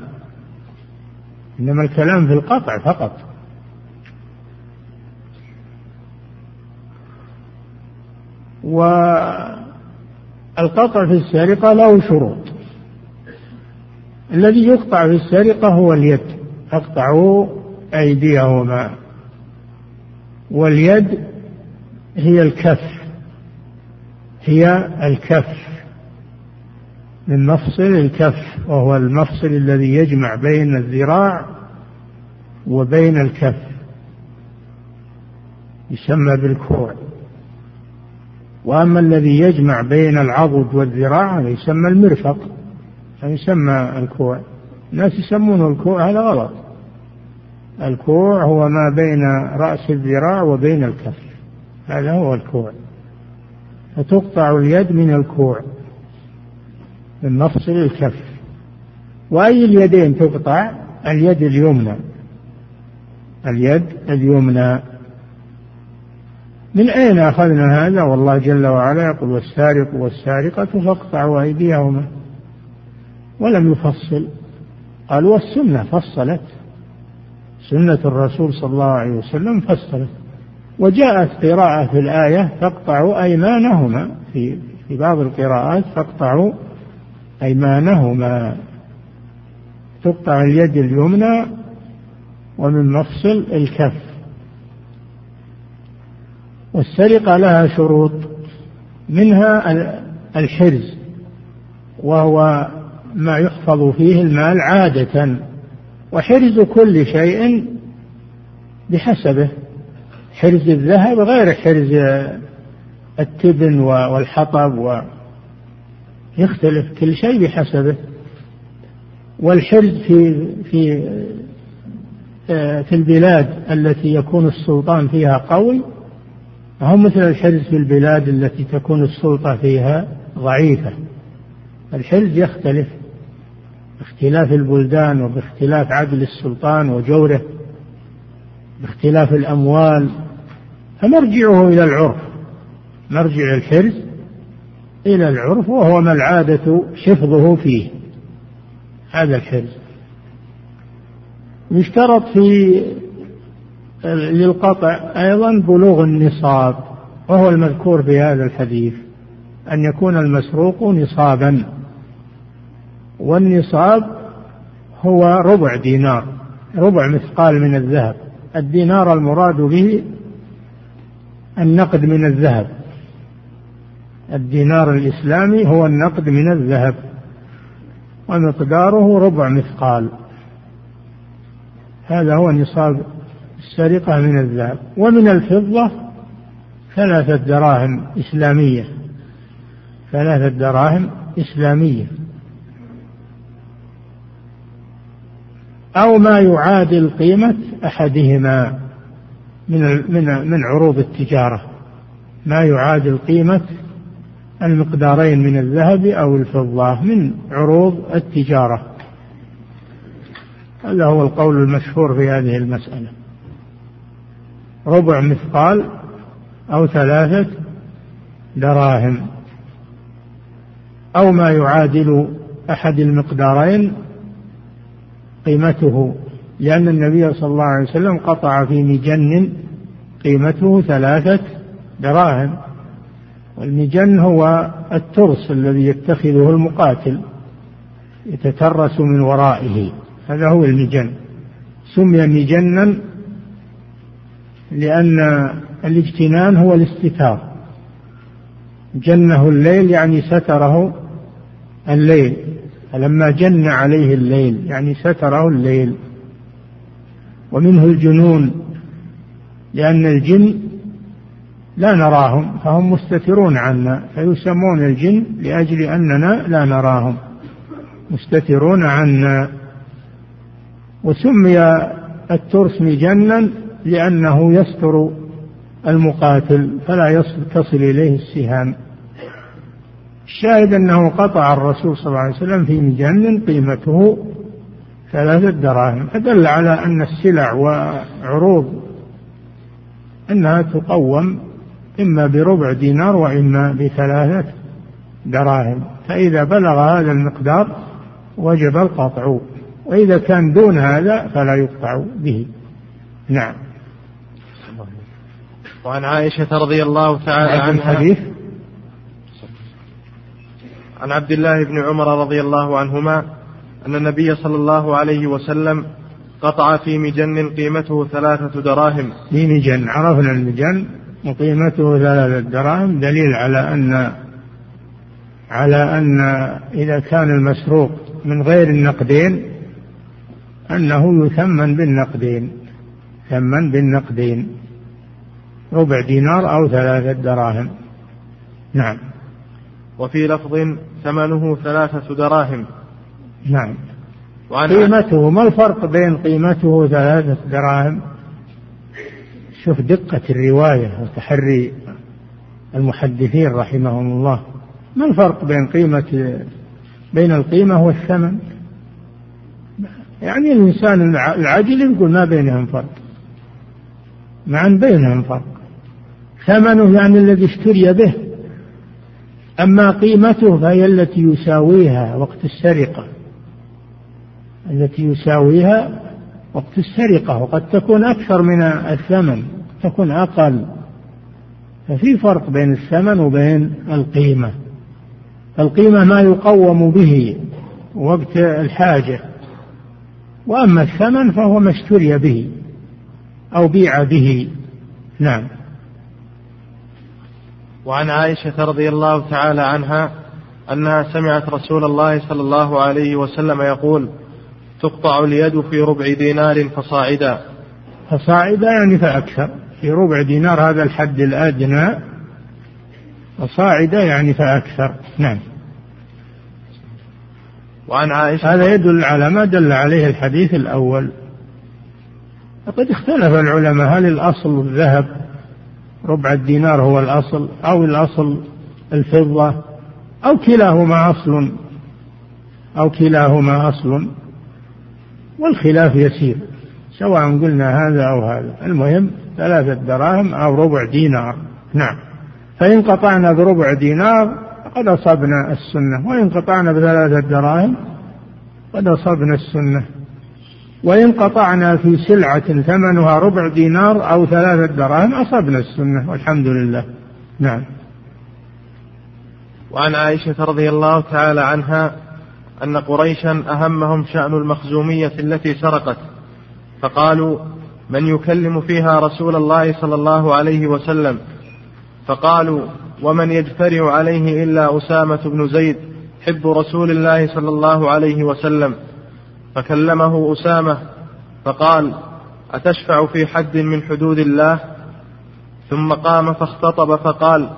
إنما الكلام في القطع فقط. والقطع في السرقة له شروط. الذي يقطع في السرقة هو اليد. اقطعوا أيديهما. واليد هي الكف. هي الكف. من مفصل الكف وهو المفصل الذي يجمع بين الذراع وبين الكف يسمى بالكوع. وأما الذي يجمع بين العضد والذراع يسمى المرفق يسمى الكوع. الناس يسمونه الكوع هذا غلط. الكوع هو ما بين رأس الذراع وبين الكف هذا هو الكوع. فتقطع اليد من الكوع. من مفصل الكف وأي اليدين تقطع؟ اليد اليمنى. اليد اليمنى. من أين أخذنا هذا؟ والله جل وعلا يقول والسارق والسارقة فاقطعوا أيديهما. ولم يفصل. قال والسنة فصلت. سنة الرسول صلى الله عليه وسلم فصلت. وجاءت قراءة في الآية فاقطعوا أيمانهما. في في بعض القراءات فاقطعوا أيمانهما تقطع اليد اليمنى ومن مفصل الكف. والسرقة لها شروط منها الحرز وهو ما يحفظ فيه المال عادة وحرز كل شيء بحسبه. حرز الذهب غير حرز التبن والحطب يختلف كل شيء بحسبه. والحرز في في في البلاد التي يكون السلطان فيها قوي هو مثل الحرز في البلاد التي تكون السلطة فيها ضعيفة. الحرز يختلف باختلاف البلدان وباختلاف عدل السلطان وجوره باختلاف الأموال فمرجعه إلى العرف مرجع الحرز. إلى العرف وهو ما العادة حفظه فيه. هذا الحرز يشترط في للقطع أيضا بلوغ النصاب وهو المذكور في هذا الحديث أن يكون المسروق نصابا. والنصاب هو ربع دينار ربع مثقال من الذهب. الدينار المراد به النقد من الذهب. الدينار الإسلامي هو النقد من الذهب ومقداره ربع مثقال. هذا هو نصاب السرقة من الذهب. ومن الفضة ثلاثة دراهم إسلامية ثلاثة دراهم إسلامية. أو ما يعادل قيمة أحدهما من من من عروض التجارة. ما يعادل قيمة المقدارين من الذهب أو الفضة من عروض التجارة. هذا هو القول المشهور في هذه المسألة. ربع مثقال أو ثلاثة دراهم. أو ما يعادل أحد المقدارين قيمته لأن النبي صلى الله عليه وسلم قطع في مجن قيمته ثلاثة دراهم. والمجن هو الترس الذي يتخذه المقاتل يتترس من ورائه هذا هو المجن. سمي مجنا لأن الاجتنان هو الاستتار. جنه الليل يعني ستره الليل فلما جن عليه الليل يعني ستره الليل. ومنه الجنون لأن الجن لا نراهم فهم مستترون عنا فيسمون الجن لأجل أننا لا نراهم. مستترون عنا. وسمي الترس مجنا لأنه يستر المقاتل فلا تصل إليه السهام. الشاهد أنه قطع الرسول صلى الله عليه وسلم في مجن قيمته ثلاثة دراهم فدل على أن السلع وعروض أنها تقوم إما بربع دينار وإما بثلاثة دراهم. فإذا بلغ هذا المقدار وجب القطع وإذا كان دون هذا فلا يقطع به. نعم. وعن عائشة رضي الله تعالى عنها الحديث؟ عن عبد الله بن عمر رضي الله عنهما أن النبي صلى الله عليه وسلم قطع في مجن قيمته ثلاثة دراهم. في مجن عرفنا المجن. وقيمته ثلاثة دراهم دليل على أن على أن إذا كان المسروق من غير النقدين أنه يثمن بالنقدين ثمن بالنقدين. ربع دينار أو ثلاثة دراهم. نعم. وفي لفظ ثمنه ثلاثة دراهم نعم. قيمته ما الفرق بين قيمته ثلاثة دراهم؟ شوف دقة الرواية وتحري المحدثين رحمهم الله. ما الفرق بين قيمة بين القيمة والثمن؟ يعني الإنسان العجل يقول ما بينهم فرق. مع أن بينهم فرق. ثمنه يعني الذي اشتري به. أما قيمته فهي التي يساويها وقت السرقة. التي يساويها وقت السرقة وقد تكون أكثر من الثمن. تكون أقل. ففي فرق بين الثمن وبين القيمة. القيمة ما يقوم به وقت الحاجة. وأما الثمن فهو ما اشتري به أو بيع به. نعم. وعن عائشة رضي الله تعالى عنها أنها سمعت رسول الله صلى الله عليه وسلم يقول تقطع اليد في ربع دينار فصاعدا. فصاعدا يعني فأكثر. في ربع دينار هذا الحد الأدنى فصاعدا يعني فأكثر. نعم. وعن عائشة هذا يدل على ما دل عليه الحديث الأول. وقد اختلف العلماء هل الأصل الذهب ربع الدينار هو الأصل أو الأصل الفضة أو كلاهما أصل أو كلاهما أصل والخلاف يسير سواء قلنا هذا أو هذا. المهم ثلاثة دراهم أو ربع دينار. نعم. فإن قطعنا بربع دينار قد أصبنا السنة وإن قطعنا بثلاثة دراهم قد أصبنا السنة. وإن قطعنا في سلعة ثمنها ربع دينار أو ثلاثة دراهم أصبنا السنة والحمد لله. نعم. وعن عائشة رضي الله تعالى عنها أن قريشا أهمهم شأن المخزومية التي سرقت فقالوا من يكلم فيها رسول الله صلى الله عليه وسلم فقالوا ومن يجترع عليه إلا أسامة بن زيد حب رسول الله صلى الله عليه وسلم. فكلمه أسامة فقال أتشفع في حد من حدود الله؟ ثم قام فاختطب فقال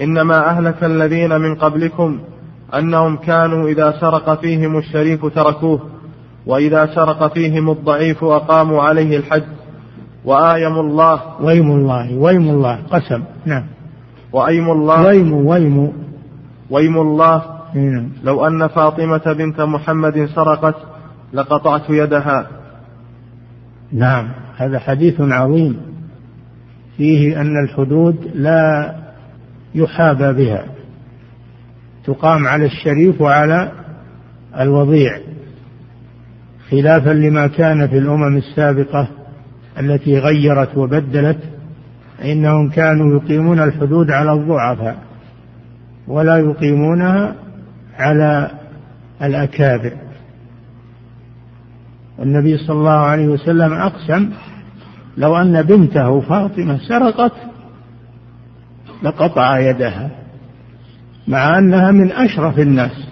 إنما أهلك الذين من قبلكم أنهم كانوا إذا سرق فيهم الشريف تركوه. وإذا سرق فيهم الضعيف أقاموا عليه الحد وآيم الله. ويم الله ويم الله قسم نعم. وأيم الله. ويم ويم. ويم الله. نعم. لو أن فاطمة بنت محمد سرقت لقطعت يدها. نعم هذا حديث عظيم. فيه أن الحدود لا يحابى بها. تقام على الشريف وعلى الوضيع. خلافا لما كان في الأمم السابقة التي غيرت وبدلت إنهم كانوا يقيمون الحدود على الضعفاء ولا يقيمونها على الأكابر. النبي صلى الله عليه وسلم أقسم لو أن بنته فاطمة سرقت لقطع يدها مع أنها من أشرف الناس.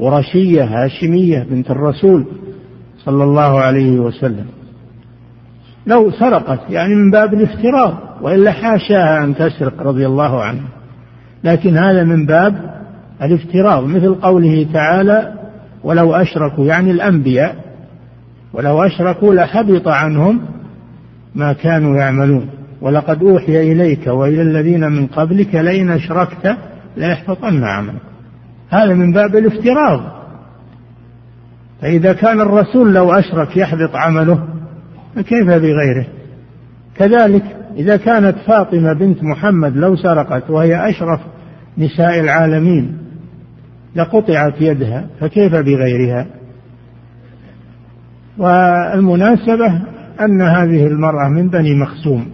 قرشية هاشمية بنت الرسول صلى الله عليه وسلم. لو سرقت يعني من باب الافتراض وإلا حاشاها أن تسرق رضي الله عنها. لكن هذا من باب الافتراض. مثل قوله تعالى ولو أشركوا يعني الأنبياء ولو أشركوا لحبط عنهم ما كانوا يعملون. ولقد أوحي إليك وإلى الذين من قبلك لئن أشركت ليحبطن عملك. هذا من باب الافتراض. فإذا كان الرسول لو أشرك يحبط عمله فكيف بغيره؟ كذلك إذا كانت فاطمة بنت محمد لو سرقت وهي أشرف نساء العالمين لقطعت يدها فكيف بغيرها؟ والمناسبة أن هذه المرأة من بني مخزوم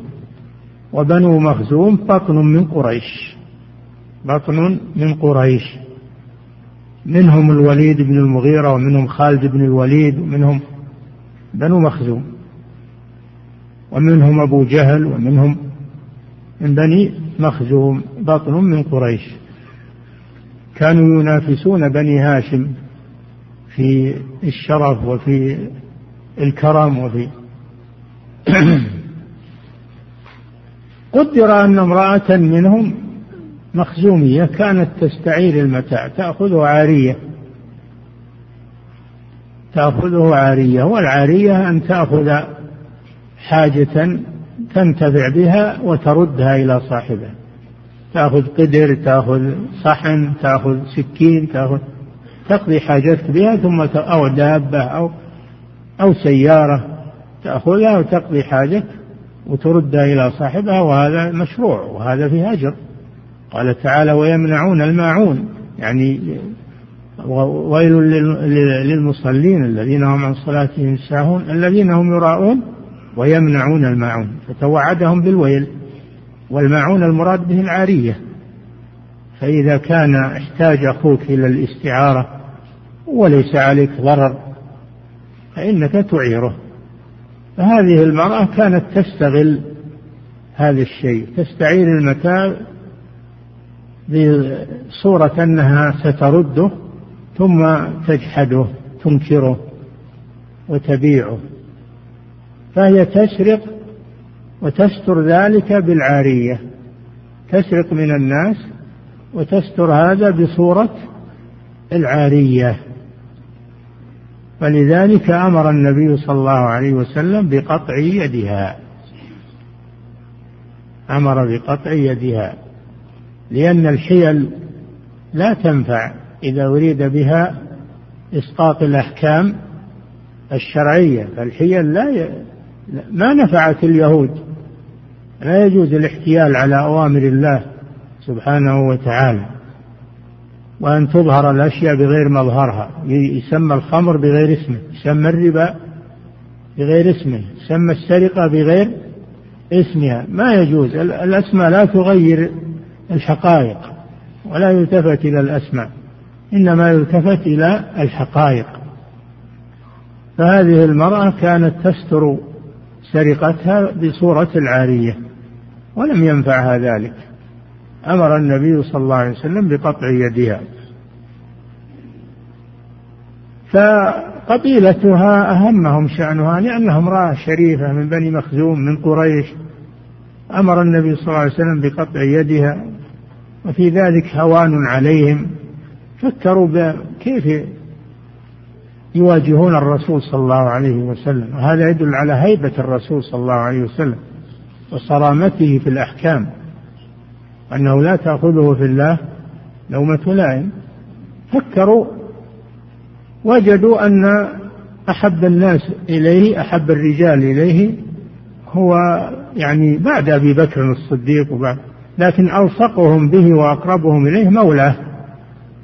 وبنو مخزوم بطن من قريش بطن من قريش. منهم الوليد بن المغيرة ومنهم خالد بن الوليد ومنهم بنو مخزوم ومنهم أبو جهل ومنهم من بني مخزوم بطن من قريش. كانوا ينافسون بني هاشم في الشرف وفي الكرم وفي قدر أن امرأة منهم مخزومية كانت تستعير المتاع تأخذه عارية. تأخذه عارية والعارية أن تأخذ حاجة تنتفع بها وتردها إلى صاحبها. تأخذ قدر تأخذ صحن تأخذ سكين تأخذ تقضي حاجتك بها ثم أو دابة أو أو سيارة تأخذها وتقضي حاجتك وتردها إلى صاحبها وهذا مشروع وهذا فيه أجر. قال تعالى ويمنعون الماعون. يعني ويل للمصلين الذين هم عن صلاتهم ساهون الذين هم يراءون ويمنعون الماعون. فتوعدهم بالويل والماعون المراد به العارية. فإذا كان احتاج أخوك إلى الاستعارة وليس عليك ضرر فإنك تعيره. فهذه المرأة كانت تستغل هذا الشيء تستعير المتاع بصورة أنها سترده ثم تجحده تنكره وتبيعه. فهي تسرق وتستر ذلك بالعارية. تسرق من الناس وتستر هذا بصورة العارية. فلذلك أمر النبي صلى الله عليه وسلم بقطع يدها. أمر بقطع يدها. لأن الحيل لا تنفع إذا أريد بها إسقاط الأحكام الشرعية فالحيل لا ي... ما نفعت اليهود. لا يجوز الاحتيال على أوامر الله سبحانه وتعالى. وأن تظهر الأشياء بغير مظهرها. يسمى الخمر بغير اسمه يسمى الربا بغير اسمه يسمى السرقة بغير اسمها. ما يجوز الأسماء لا تغير الحقائق ولا يلتفت إلى الأسماء إنما يلتفت إلى الحقائق. فهذه المرأة كانت تستر سرقتها بصورة العارية ولم ينفعها ذلك. أمر النبي صلى الله عليه وسلم بقطع يدها. فقبيلتها أهمهم شأنها لأنها امرأة شريفة من بني مخزوم من قريش. أمر النبي صلى الله عليه وسلم بقطع يدها وفي ذلك هوان عليهم فكروا كيف يواجهون الرسول صلى الله عليه وسلم. وهذا يدل على هيبة الرسول صلى الله عليه وسلم وصرامته في الأحكام. أنه لا تأخذه في الله لومة لائم. فكروا وجدوا أن أحب الناس إليه أحب الرجال إليه هو يعني بعد أبي بكر الصديق وبعد لكن ألصقهم به وأقربهم إليه مولاه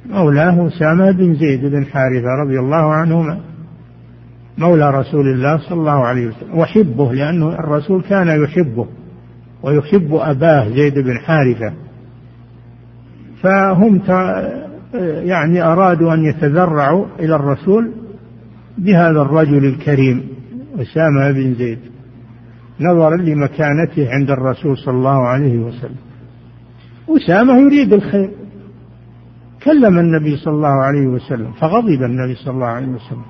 مولاه أسامة بن زيد بن حارثة رضي الله عنهما مولى رسول الله صلى الله عليه وسلم وحبه لأنه الرسول كان يحبه ويحب أباه زيد بن حارثة. فهم يعني أرادوا أن يتذرعوا إلى الرسول بهذا الرجل الكريم أسامة بن زيد نظرا لمكانته عند الرسول صلى الله عليه وسلم. أسامة يريد الخير. كلم النبي صلى الله عليه وسلم فغضب النبي صلى الله عليه وسلم.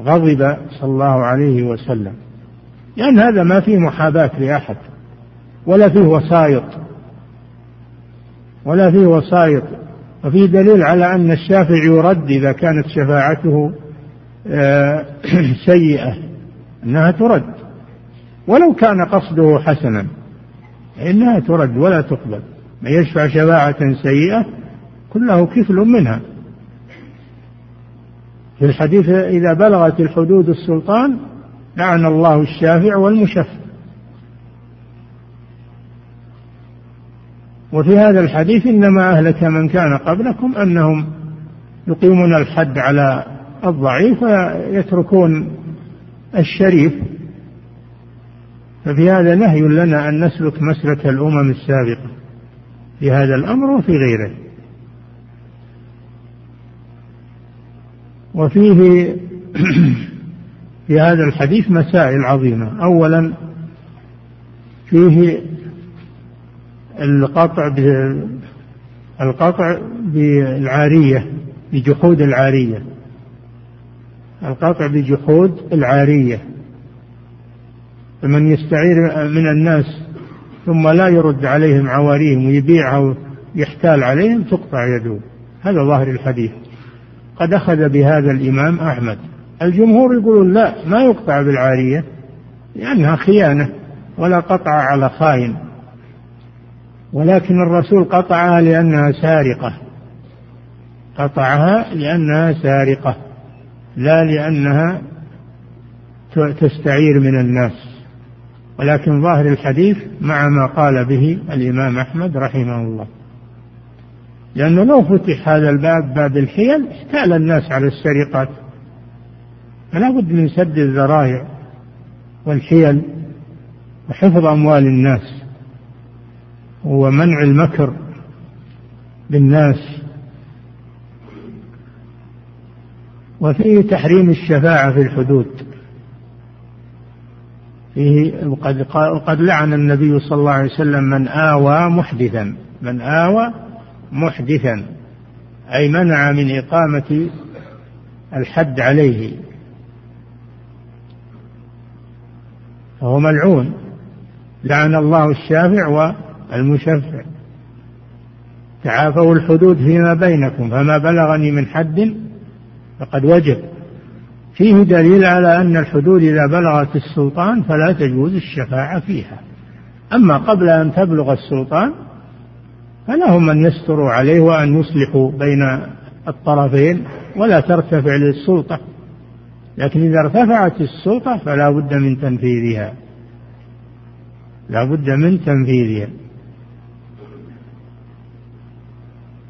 غضب صلى الله عليه وسلم. لأن هذا ما فيه محاباة لأحد ولا فيه وسايط. ولا فيه وسايط. وفيه دليل على أن الشافع يرد إذا كانت شفاعته آه، سيئة أنها ترد. ولو كان قصده حسنا. إنها ترد ولا تقبل. من يشفع شفاعة سيئة كله كفل منها. في الحديث إذا بلغت الحدود السلطان لعن الله الشافع والمشفع. وفي هذا الحديث إنما أهلك من كان قبلكم أنهم يقيمون الحد على الضعيف ويتركون الشريف. ففي هذا نهي لنا أن نسلك مسلك الأمم السابقة في هذا الأمر وفي غيره. وفيه في هذا الحديث مسائل عظيمة. أولا فيه القطع القطع بالعارية بجحود العارية. القطع بجحود العارية. فمن يستعير من الناس ثم لا يرد عليهم عواريهم ويبيعها ويحتال عليهم تقطع يده. هذا ظاهر الحديث. قد أخذ بهذا الإمام أحمد. الجمهور يقولون لا ما يقطع بالعارية لأنها خيانة ولا قطع على خائن. ولكن الرسول قطعها لأنها سارقة. قطعها لأنها سارقة لا لأنها تستعير من الناس. ولكن ظاهر الحديث مع ما قال به الإمام أحمد رحمه الله. لأنه لو فتح هذا الباب باب الحيل احتال الناس على السرقات. فلا بد من سد الذرائع والحيل وحفظ أموال الناس ومنع المكر بالناس. وفيه تحريم الشفاعة في الحدود. فيه وقد, وقد لعن النبي صلى الله عليه وسلم من آوى محدثا من آوى محدثا أي منع من إقامة الحد عليه. فهو ملعون. لعن الله الشافع والمشفع. تعافوا الحدود فيما بينكم فما بلغني من حد فقد وجب. فيه دليل على أن الحدود إذا بلغت السلطان فلا تجوز الشفاعة فيها. أما قبل أن تبلغ السلطان فلهم أن يستروا عليه وأن يصلحوا بين الطرفين ولا ترتفع للسلطة. لكن إذا ارتفعت السلطة فلا بد من تنفيذها. لا بد من تنفيذها.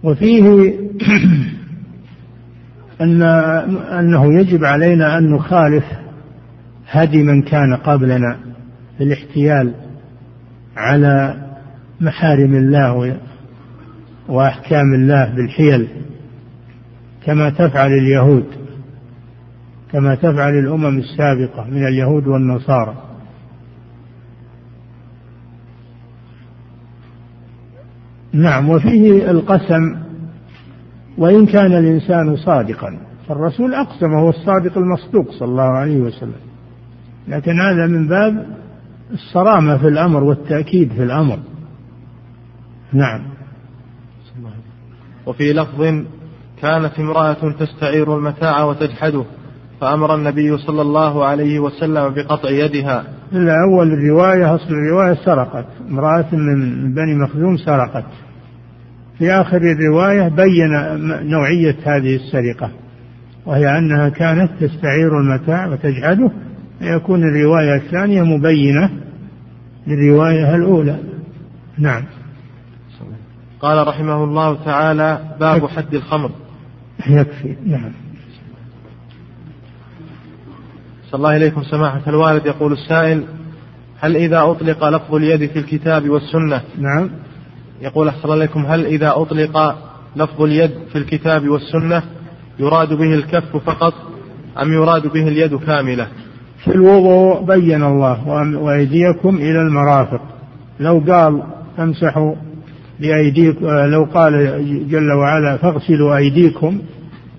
وفيه أن أنه يجب علينا أن نخالف هدي من كان قبلنا في الاحتيال على محارم الله وأحكام الله بالحيل كما تفعل اليهود كما تفعل الأمم السابقة من اليهود والنصارى. نعم وفيه القسم وإن كان الإنسان صادقا فالرسول أقسم هو الصادق المصدوق صلى الله عليه وسلم. لكن هذا من باب الصرامة في الأمر والتأكيد في الأمر. نعم. وفي لفظ كانت امرأة تستعير المتاع وتجحده فأمر النبي صلى الله عليه وسلم بقطع يدها. إلا أول الرواية أصل الرواية سرقت. امرأة من بني مخزوم سرقت. في آخر الرواية بين نوعية هذه السرقة وهي أنها كانت تستعير المتاع وتجحده فيكون الرواية الثانية مبينة للرواية الأولى. نعم. قال رحمه الله تعالى باب حد الخمر. يكفي. نعم. صلى الله إليكم سماحة الوالد. يقول السائل هل إذا أطلق لفظ اليد في الكتاب والسنة نعم. يقول أحسن عليكم هل إذا أطلق لفظ اليد في الكتاب والسنة يراد به الكف فقط أم يراد به اليد كاملة؟ في الوضوء بين الله وأيديكم إلى المرافق. لو قال امسحوا بأيديكم لو قال جل وعلا فاغسلوا أيديكم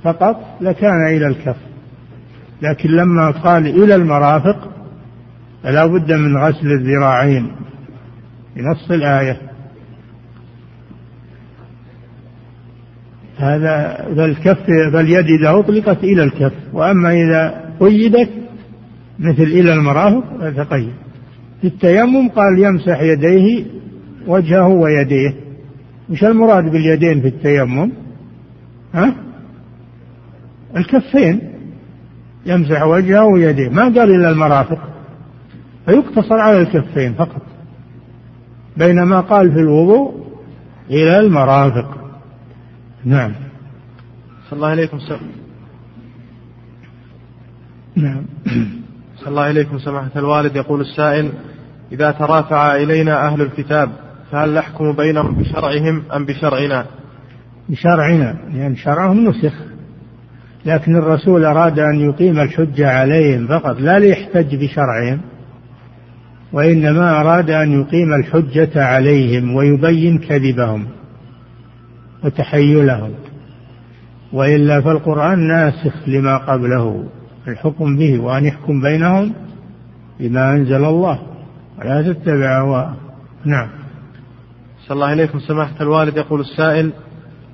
فقط لكان إلى الكف. لكن لما قال إلى المرافق فلا بد من غسل الذراعين. بنص الآية. هذا فالكف فاليد إذا أطلقت إلى الكف. وأما إذا قيدت مثل إلى المرافق فتقيد في التيمم قال يمسح يديه وجهه ويديه. مش المراد باليدين في التيمم؟ ها؟ الكفين. يمسح وجهه ويديه. ما قال إلى المرافق. فيقتصر على الكفين فقط. بينما قال في الوضوء إلى المرافق. نعم. صلى الله عليكم سم... نعم. صلى الله عليكم سماحة الوالد. يقول السائل إذا ترافع إلينا أهل الكتاب فهل نحكم بينهم بشرعهم أم بشرعنا? بشرعنا. لأن يعني شرعهم نسخ. لكن الرسول أراد أن يقيم الحجة عليهم فقط. لا ليحتج بشرعهم. وإنما أراد أن يقيم الحجة عليهم ويبين كذبهم. وتحيلهم. وإلا فالقرآن ناسخ لما قبله الحكم به وأن يحكم بينهم بما أنزل الله. ولا تتبع أهواءهم نعم. صلى الله عليكم. سماحة الوالد يقول السائل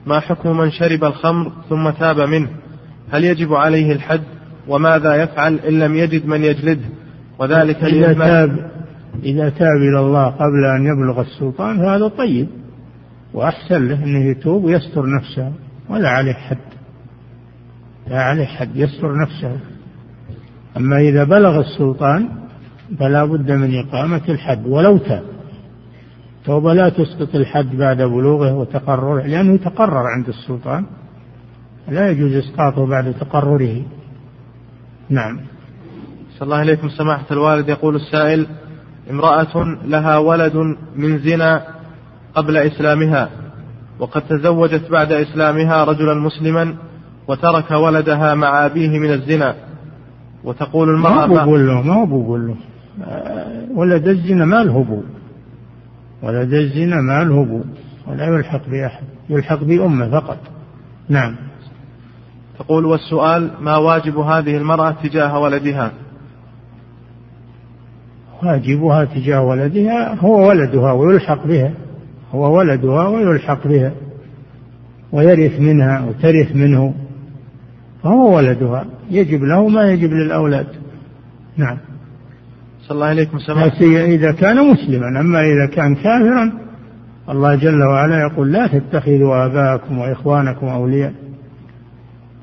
ما حكم من شرب الخمر ثم تاب منه؟ هل يجب عليه الحد؟ وماذا يفعل إن لم يجد من يجلده؟ وذلك إذا تاب إذا تاب إلى الله قبل أن يبلغ السلطان فهذا طيب. وأحسن له أنه يتوب ويستر نفسه ولا عليه حد. لا عليه حد يستر نفسه. أما إذا بلغ السلطان فلا بد من إقامة الحد ولو تاب. توبة لا تسقط الحد بعد بلوغه وتقرره لأنه تقرر عند السلطان. لا يجوز إسقاطه بعد تقرره. نعم. صلى الله عليكم سماحة الوالد. يقول السائل امرأة لها ولد من زنا قبل إسلامها وقد تزوجت بعد إسلامها رجلا مسلما وترك ولدها مع أبيه من الزنا. وتقول المرأة ما بقول له؟ ما بقول له؟ ولد الزنا ما الهبو ولد الزنا ما الهبو ولا يلحق بأحد يلحق بأمة فقط. نعم. تقول والسؤال ما واجب هذه المرأة تجاه ولدها؟ واجبها تجاه ولدها هو ولدها ويلحق بها. هو ولدها ويلحق بها ويرث منها وترث منه. فهو ولدها. يجب له ما يجب للأولاد. نعم. صلى الله عليكم سماحة إذا كان مسلما. أما إذا كان كافرا الله جل وعلا يقول لا تتخذوا آباءكم وإخوانكم أولياء.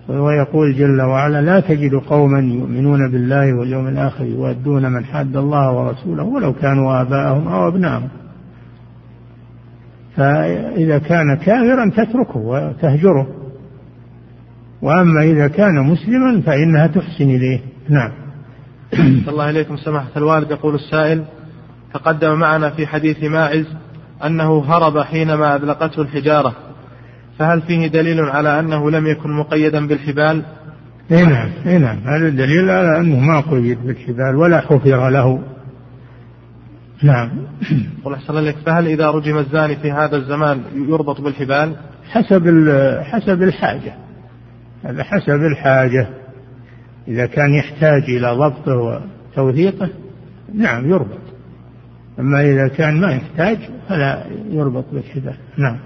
ويقول جل وعلا لا تجد قوما يؤمنون بالله واليوم الآخر يؤدون من حاد الله ورسوله ولو كانوا آباءهم أو أبناءهم. فإذا كان كافرا تتركه وتهجره. وأما إذا كان مسلما فإنها تحسن إليه. نعم. الله إليكم سماحة الوالد. يقول السائل تقدم معنا في حديث ماعز أنه هرب حينما أذلقته الحجارة. فهل فيه دليل على أنه لم يكن مقيدا بالحبال؟ اي نعم اي نعم. هذا دليل على أنه ما قيد بالحبال ولا حفر له. نعم. قل أحسن لك فهل إذا رجم الزاني في هذا الزمان يربط بالحبال؟ حسب حسب الحاجة. هذا حسب الحاجة. إذا كان يحتاج إلى ضبطه وتوثيقه نعم يربط. أما إذا كان ما يحتاج فلا يربط بالحبال. نعم.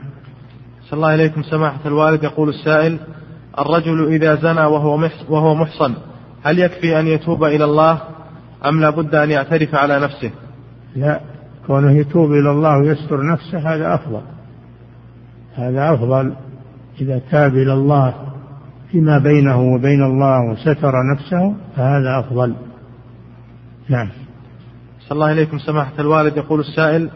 صلى الله إليكم. سماحة الوالد يقول السائل الرجل إذا زنى وهو وهو محصن هل يكفي أن يتوب إلى الله أم لا بد أن يعترف على نفسه؟ لا كونه يتوب إلى الله ويستر نفسه هذا أفضل. هذا أفضل إذا تاب إلى الله فيما بينه وبين الله وستر نفسه فهذا أفضل. نعم. صلى الله إليكم سماحة الوالد. يقول السائل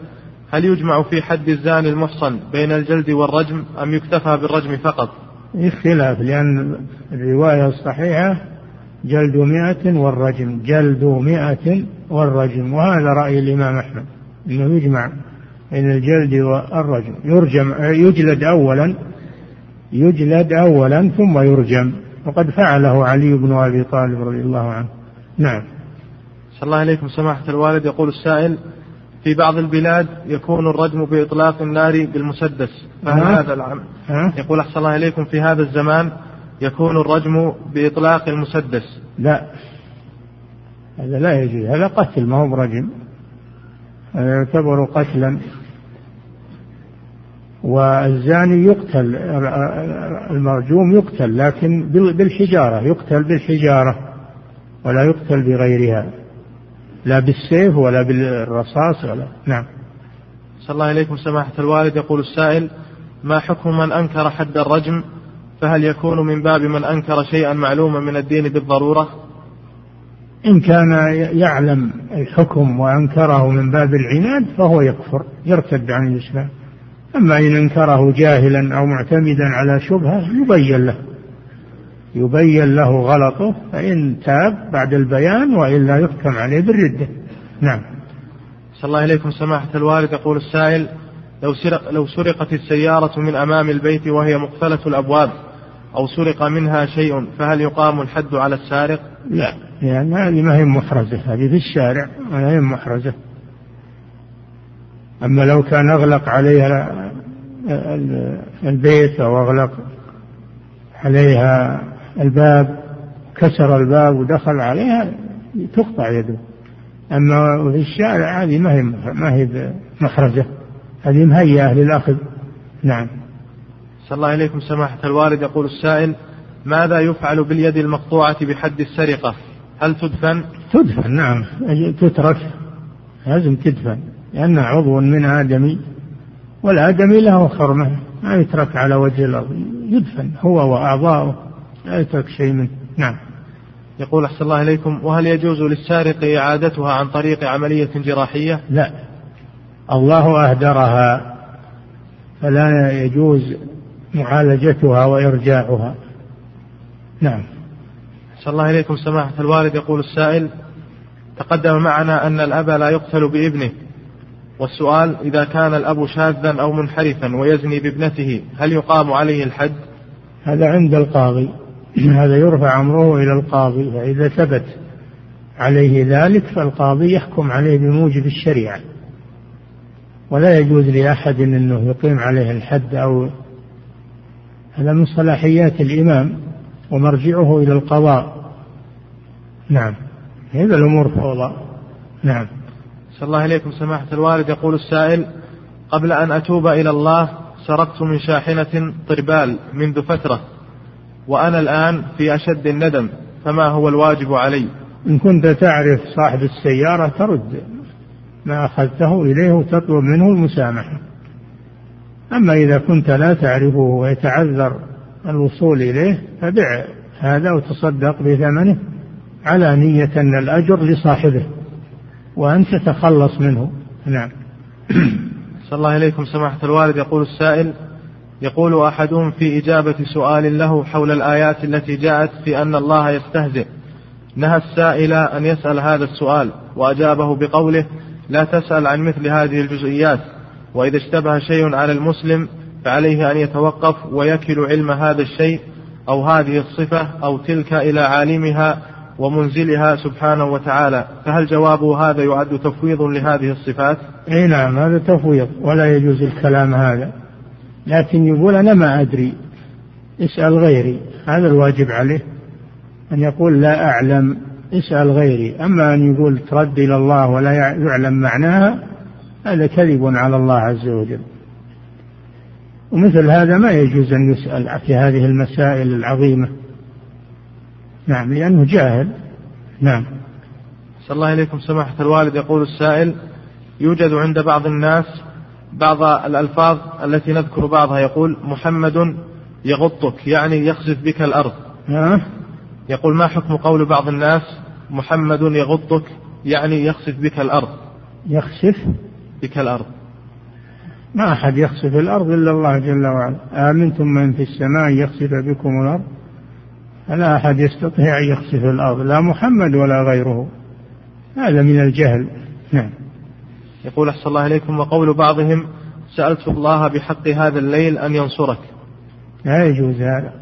هل يجمع في حد الزاني المحصن بين الجلد والرجم أم يكتفى بالرجم فقط؟ اختلاف لأن الرواية الصحيحة جلد مئة والرجم جلد مئة والرجم وهذا رأي الإمام أحمد أنه يجمع بين الجلد والرجم. يرجم يجلد أولا يجلد أولا ثم يرجم. وقد فعله علي بن أبي طالب رضي الله عنه. نعم. صلى الله عليكم سماحة الوالد. يقول السائل في بعض البلاد يكون الرجم بإطلاق النار بالمسدس. فهل هذا العمل؟ يقول أحسن الله إليكم في هذا الزمان يكون الرجم بإطلاق المسدس. لا. هذا لا يجوز. هذا قتل ما هو برجم. هذا يعتبر قتلا. والزاني يقتل المرجوم يقتل لكن بالحجارة يقتل بالحجارة ولا يقتل بغيرها. لا بالسيف ولا بالرصاص ولا نعم. صلى الله عليكم سماحة الوالد. يقول السائل ما حكم من أنكر حد الرجم؟ فهل يكون من باب من أنكر شيئا معلوما من الدين بالضرورة؟ إن كان يعلم الحكم وأنكره من باب العناد فهو يكفر يرتد عن الإسلام. أما إن أنكره جاهلا أو معتمدا على شبهة يبين له يبين له غلطه فإن تاب بعد البيان وإلا يحكم عليه بالردة. نعم. صلى الله عليكم سماحة الوالد. يقول السائل لو, سرق لو سرقت السيارة من أمام البيت وهي مقفلة الأبواب أو سرق منها شيء فهل يقام الحد على السارق؟ لا. لأن يعني هذه ما هي محرزة. هذه في الشارع ما هي محرزة. أما لو كان أغلق عليها البيت أو أغلق عليها الباب كسر الباب ودخل عليها تقطع يده. أما في الشارع هذه ما هي ما هي محرزة. هذه مهيئة للأخذ. نعم. صلى الله عليكم سماحة الوالد. يقول السائل ماذا يفعل باليد المقطوعة بحد السرقة؟ هل تدفن؟ تدفن نعم. تترك. لازم تدفن لأنها عضو من آدمي والآدمي له حرمة ما يترك على وجه الأرض. يدفن هو وأعضاؤه لا يترك شيء منه. نعم. يقول أحسن الله إليكم وهل يجوز للسارق إعادتها عن طريق عملية جراحية؟ لا. الله أهدرها فلا يجوز معالجتها وإرجاعها. نعم. صلى الله إليكم سماحة الوالد. يقول السائل تقدم معنا أن الأب لا يقتل بابنه. والسؤال إذا كان الأب شاذا أو منحرفا ويزني بابنته هل يقام عليه الحد؟ هذا عند القاضي. هذا يرفع أمره إلى القاضي فإذا ثبت عليه ذلك فالقاضي يحكم عليه بموجب الشريعة. ولا يجوز لأحد أنه يقيم عليه الحد أو هذا من صلاحيات الإمام. ومرجعه إلى القضاء. نعم. هذا الأمور فوضى. نعم. صلى الله عليكم سماحة الوالد. يقول السائل قبل أن أتوب إلى الله سرقت من شاحنة طربال منذ فترة وأنا الآن في أشد الندم فما هو الواجب علي؟ إن كنت تعرف صاحب السيارة ترد. ما أخذته إليه وتطلب منه المسامحة. أما إذا كنت لا تعرفه ويتعذر الوصول إليه فبع هذا وتصدق بثمنه على نية أن الأجر لصاحبه وأنت تتخلص منه. نعم. صلى الله إليكم سماحة الوالد. يقول السائل يقول أحدهم في إجابة سؤال له حول الآيات التي جاءت في أن الله يستهزئ. نهى السائل أن يسأل هذا السؤال وأجابه بقوله لا تسأل عن مثل هذه الجزئيات وإذا اشتبه شيء على المسلم فعليه أن يتوقف ويكل علم هذا الشيء أو هذه الصفة أو تلك إلى عالمها ومنزلها سبحانه وتعالى. فهل جوابه هذا يعد تفويض لهذه الصفات؟ إي نعم هذا تفويض ولا يجوز الكلام هذا. لكن يقول أنا ما أدري اسأل غيري. هذا الواجب عليه أن يقول لا أعلم اسأل غيري. أما أن يقول ترد إلى الله ولا يعلم معناها هذا كذب على الله عز وجل. ومثل هذا ما يجوز أن يسأل في هذه المسائل العظيمة. نعم لأنه جاهل. نعم. صلى الله إليكم سماحة الوالد يقول السائل يوجد عند بعض الناس بعض الألفاظ التي نذكر بعضها. يقول محمد يغطك يعني يخسف بك الأرض. أه؟ يقول ما حكم قول بعض الناس محمد يغطك يعني يخسف بك الأرض؟ يخسف بك الأرض. ما أحد يخسف الأرض إلا الله جل وعلا. آمنتم من في السماء يخسف بكم الأرض؟ فلا أحد يستطيع أن يخسف الأرض لا محمد ولا غيره. هذا من الجهل. نعم. يقول أحسن الله إليكم وقول بعضهم سألت الله بحق هذا الليل أن ينصرك. لا يجوز هذا.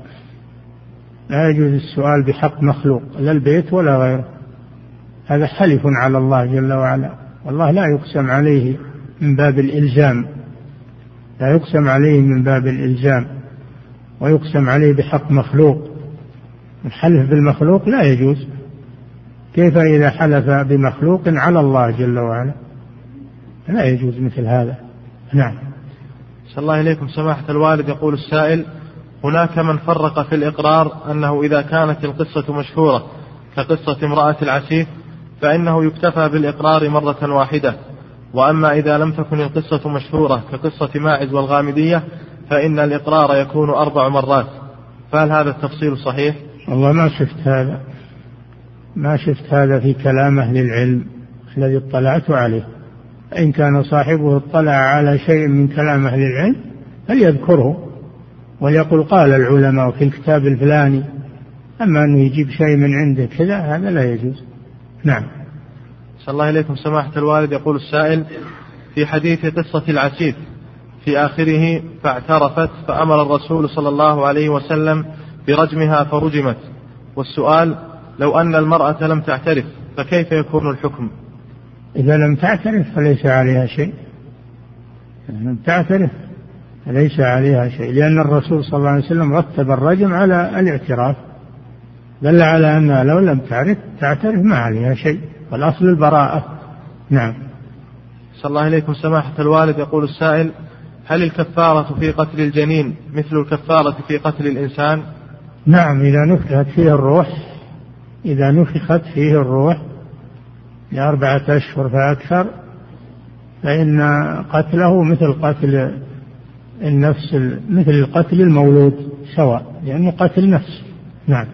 لا يجوز السؤال بحق مخلوق لا البيت ولا غيره. هذا حلف على الله جل وعلا. والله لا يقسم عليه من باب الإلزام. لا يقسم عليه من باب الإلزام ويقسم عليه بحق مخلوق. الحلف بالمخلوق لا يجوز. كيف إذا حلف بمخلوق على الله جل وعلا؟ لا يجوز مثل هذا. نعم. صلى الله إليكم سماحة الوالد يقول السائل هناك من فرق في الإقرار أنه إذا كانت القصة مشهورة كقصة امرأة العسيف فإنه يكتفى بالإقرار مرة واحدة. وأما إذا لم تكن القصة مشهورة كقصة ماعز والغامدية فإن الإقرار يكون أربع مرات. فهل هذا التفصيل صحيح؟ والله ما شفت هذا ما شفت هذا في كلام أهل العلم الذي اطلعت عليه. إن كان صاحبه اطلع على شيء من كلام أهل العلم فليذكره وليقل قال العلماء في الكتاب الفلاني أما أنه يجيب شيء من عنده كذا هذا لا يجوز. نعم. صلى الله إليكم سماحة الوالد يقول السائل في حديث قصة العسيف في آخره فاعترفت فأمر الرسول صلى الله عليه وسلم برجمها فرجمت. والسؤال لو أن المرأة لم تعترف فكيف يكون الحكم؟ إذا لم تعترف فليس عليها شيء. لم تعترف فليس عليها شيء. لأن الرسول صلى الله عليه وسلم رتب الرجم على الاعتراف. دل على أنها لو لم تعرف تعترف ما عليها شيء. والأصل البراءة. نعم. صلى الله إليكم سماحة الوالد يقول السائل هل الكفارة في قتل الجنين مثل الكفارة في قتل الإنسان؟ نعم إذا نفخت فيه الروح إذا نفخت فيه الروح لأربعة أشهر فأكثر فإن قتله مثل قتل النفس مثل القتل المولود سواء لأنه قتل نفس. نعم.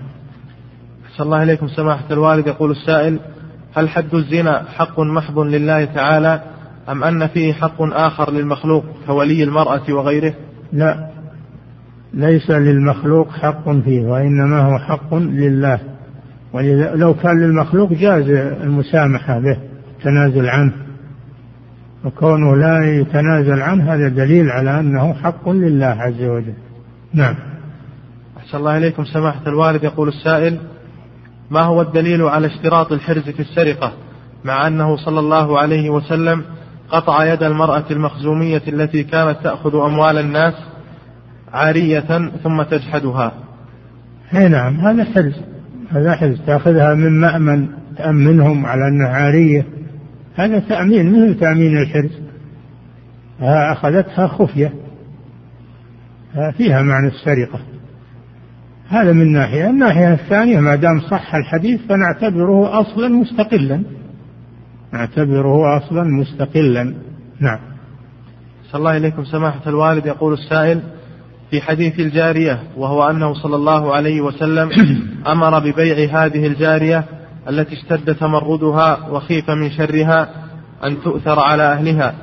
صلى الله إليكم سماحة الوالد يقول السائل هل حد الزنا حق محض لله تعالى أم أن فيه حق آخر للمخلوق كولي المرأة وغيره؟ لا ليس للمخلوق حق فيه وإنما هو حق لله. ولو كان للمخلوق جاز المسامحة به التنازل عنه. وكونه لا يتنازل عنه هذا دليل على أنه حق لله عز وجل. نعم. أحسن الله إليكم. سماحة الوالد يقول السائل ما هو الدليل على اشتراط الحرز في السرقة مع أنه صلى الله عليه وسلم قطع يد المرأة المخزومية التي كانت تأخذ أموال الناس عارية ثم تجحدها؟ اي نعم هذا حرز. هذا حرز. تأخذها من مأمن تأمنهم على أنها عارية. هذا تأمين مثل تأمين الحرز. أخذتها خفية. فيها معنى السرقة. هذا من ناحية. الناحية الثانية ما دام صح الحديث فنعتبره أصلا مستقلا. نعتبره أصلا مستقلا. نعم. صلى الله إليكم سماحة الوالد يقول السائل في حديث الجارية وهو أنه صلى الله عليه وسلم أمر ببيع هذه الجارية التي اشتد تمردها وخيف من شرها أن تؤثر على أهلها.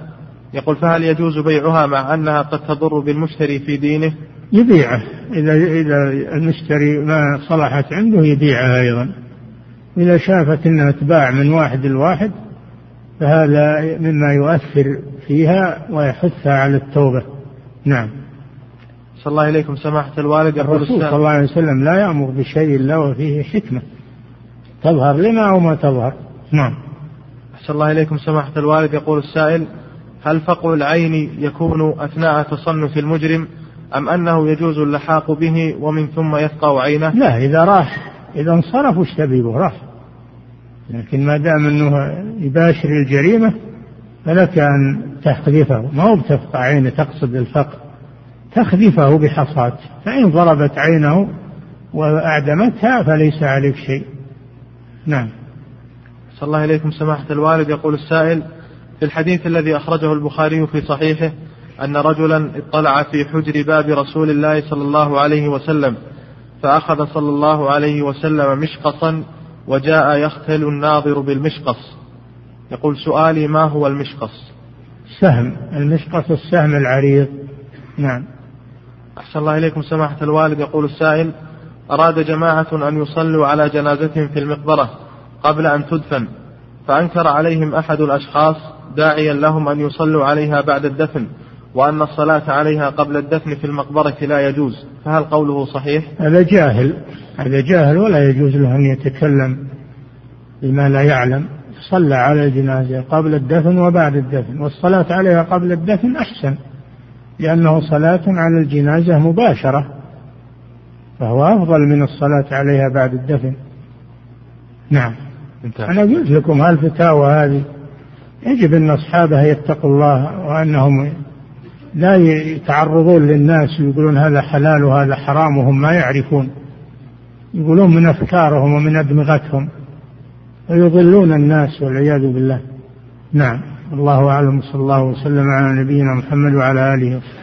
يقول فهل يجوز بيعها مع أنها قد تضر بالمشتري في دينه؟ يبيعه. إذا إذا المشتري ما صلحت عنده يبيعها أيضا. إذا شافت أنها تباع من واحد لواحد فهذا مما يؤثر فيها ويحثها على التوبة. نعم. صلى الله إليكم سماحة الوالد الرسول صلى الله عليه وسلم لا يأمر بشيء إلا وفيه حكمة. تظهر لنا أو ما تظهر. نعم. أحسن الله إليكم سماحة الوالد يقول السائل هل فقع العين يكون أثناء تصنف المجرم أم أنه يجوز اللحاق به ومن ثم يفقع عينه؟ لا إذا راح إذا انصرف وش تبي راح. لكن ما دام أنه يباشر الجريمة فلك أن تخذفه. ما هو بتفقع عينه تقصد الفقع تخذفه بحصاة فإن ضربت عينه وأعدمتها فليس عليك شيء. نعم. صلى الله إليكم سماحة الوالد. يقول السائل في الحديث الذي أخرجه البخاري في صحيحه أن رجلا اطلع في حجر باب رسول الله صلى الله عليه وسلم فأخذ صلى الله عليه وسلم مشقصا وجاء يختل الناظر بالمشقص. يقول سؤالي ما هو المشقص؟ سهم المشقص السهم العريض. نعم. أحسن الله إليكم. سماحة الوالد يقول السائل أراد جماعة أن يصلوا على جنازة في المقبرة قبل أن تدفن فأنكر عليهم أحد الأشخاص داعيا لهم أن يصلوا عليها بعد الدفن وأن الصلاة عليها قبل الدفن في المقبرة لا يجوز فهل قوله صحيح؟ هذا جاهل هذا جاهل ولا يجوز له أن يتكلم بما لا يعلم. صلى على الجنازة قبل الدفن وبعد الدفن والصلاة عليها قبل الدفن أحسن لأنه صلاة على الجنازة مباشرة فهو أفضل من الصلاة عليها بعد الدفن. نعم. انتهى. أنا قلت لكم هالفتاوى هذه؟ يجب أن أصحابها يتقوا الله وأنهم لا يتعرضون للناس ويقولون هذا حلال وهذا حرام وهم ما يعرفون. يقولون من أفكارهم ومن أدمغتهم. ويضلون الناس والعياذ بالله. نعم. الله أعلم. صلى الله وسلم على نبينا محمد وعلى آله وصحبه.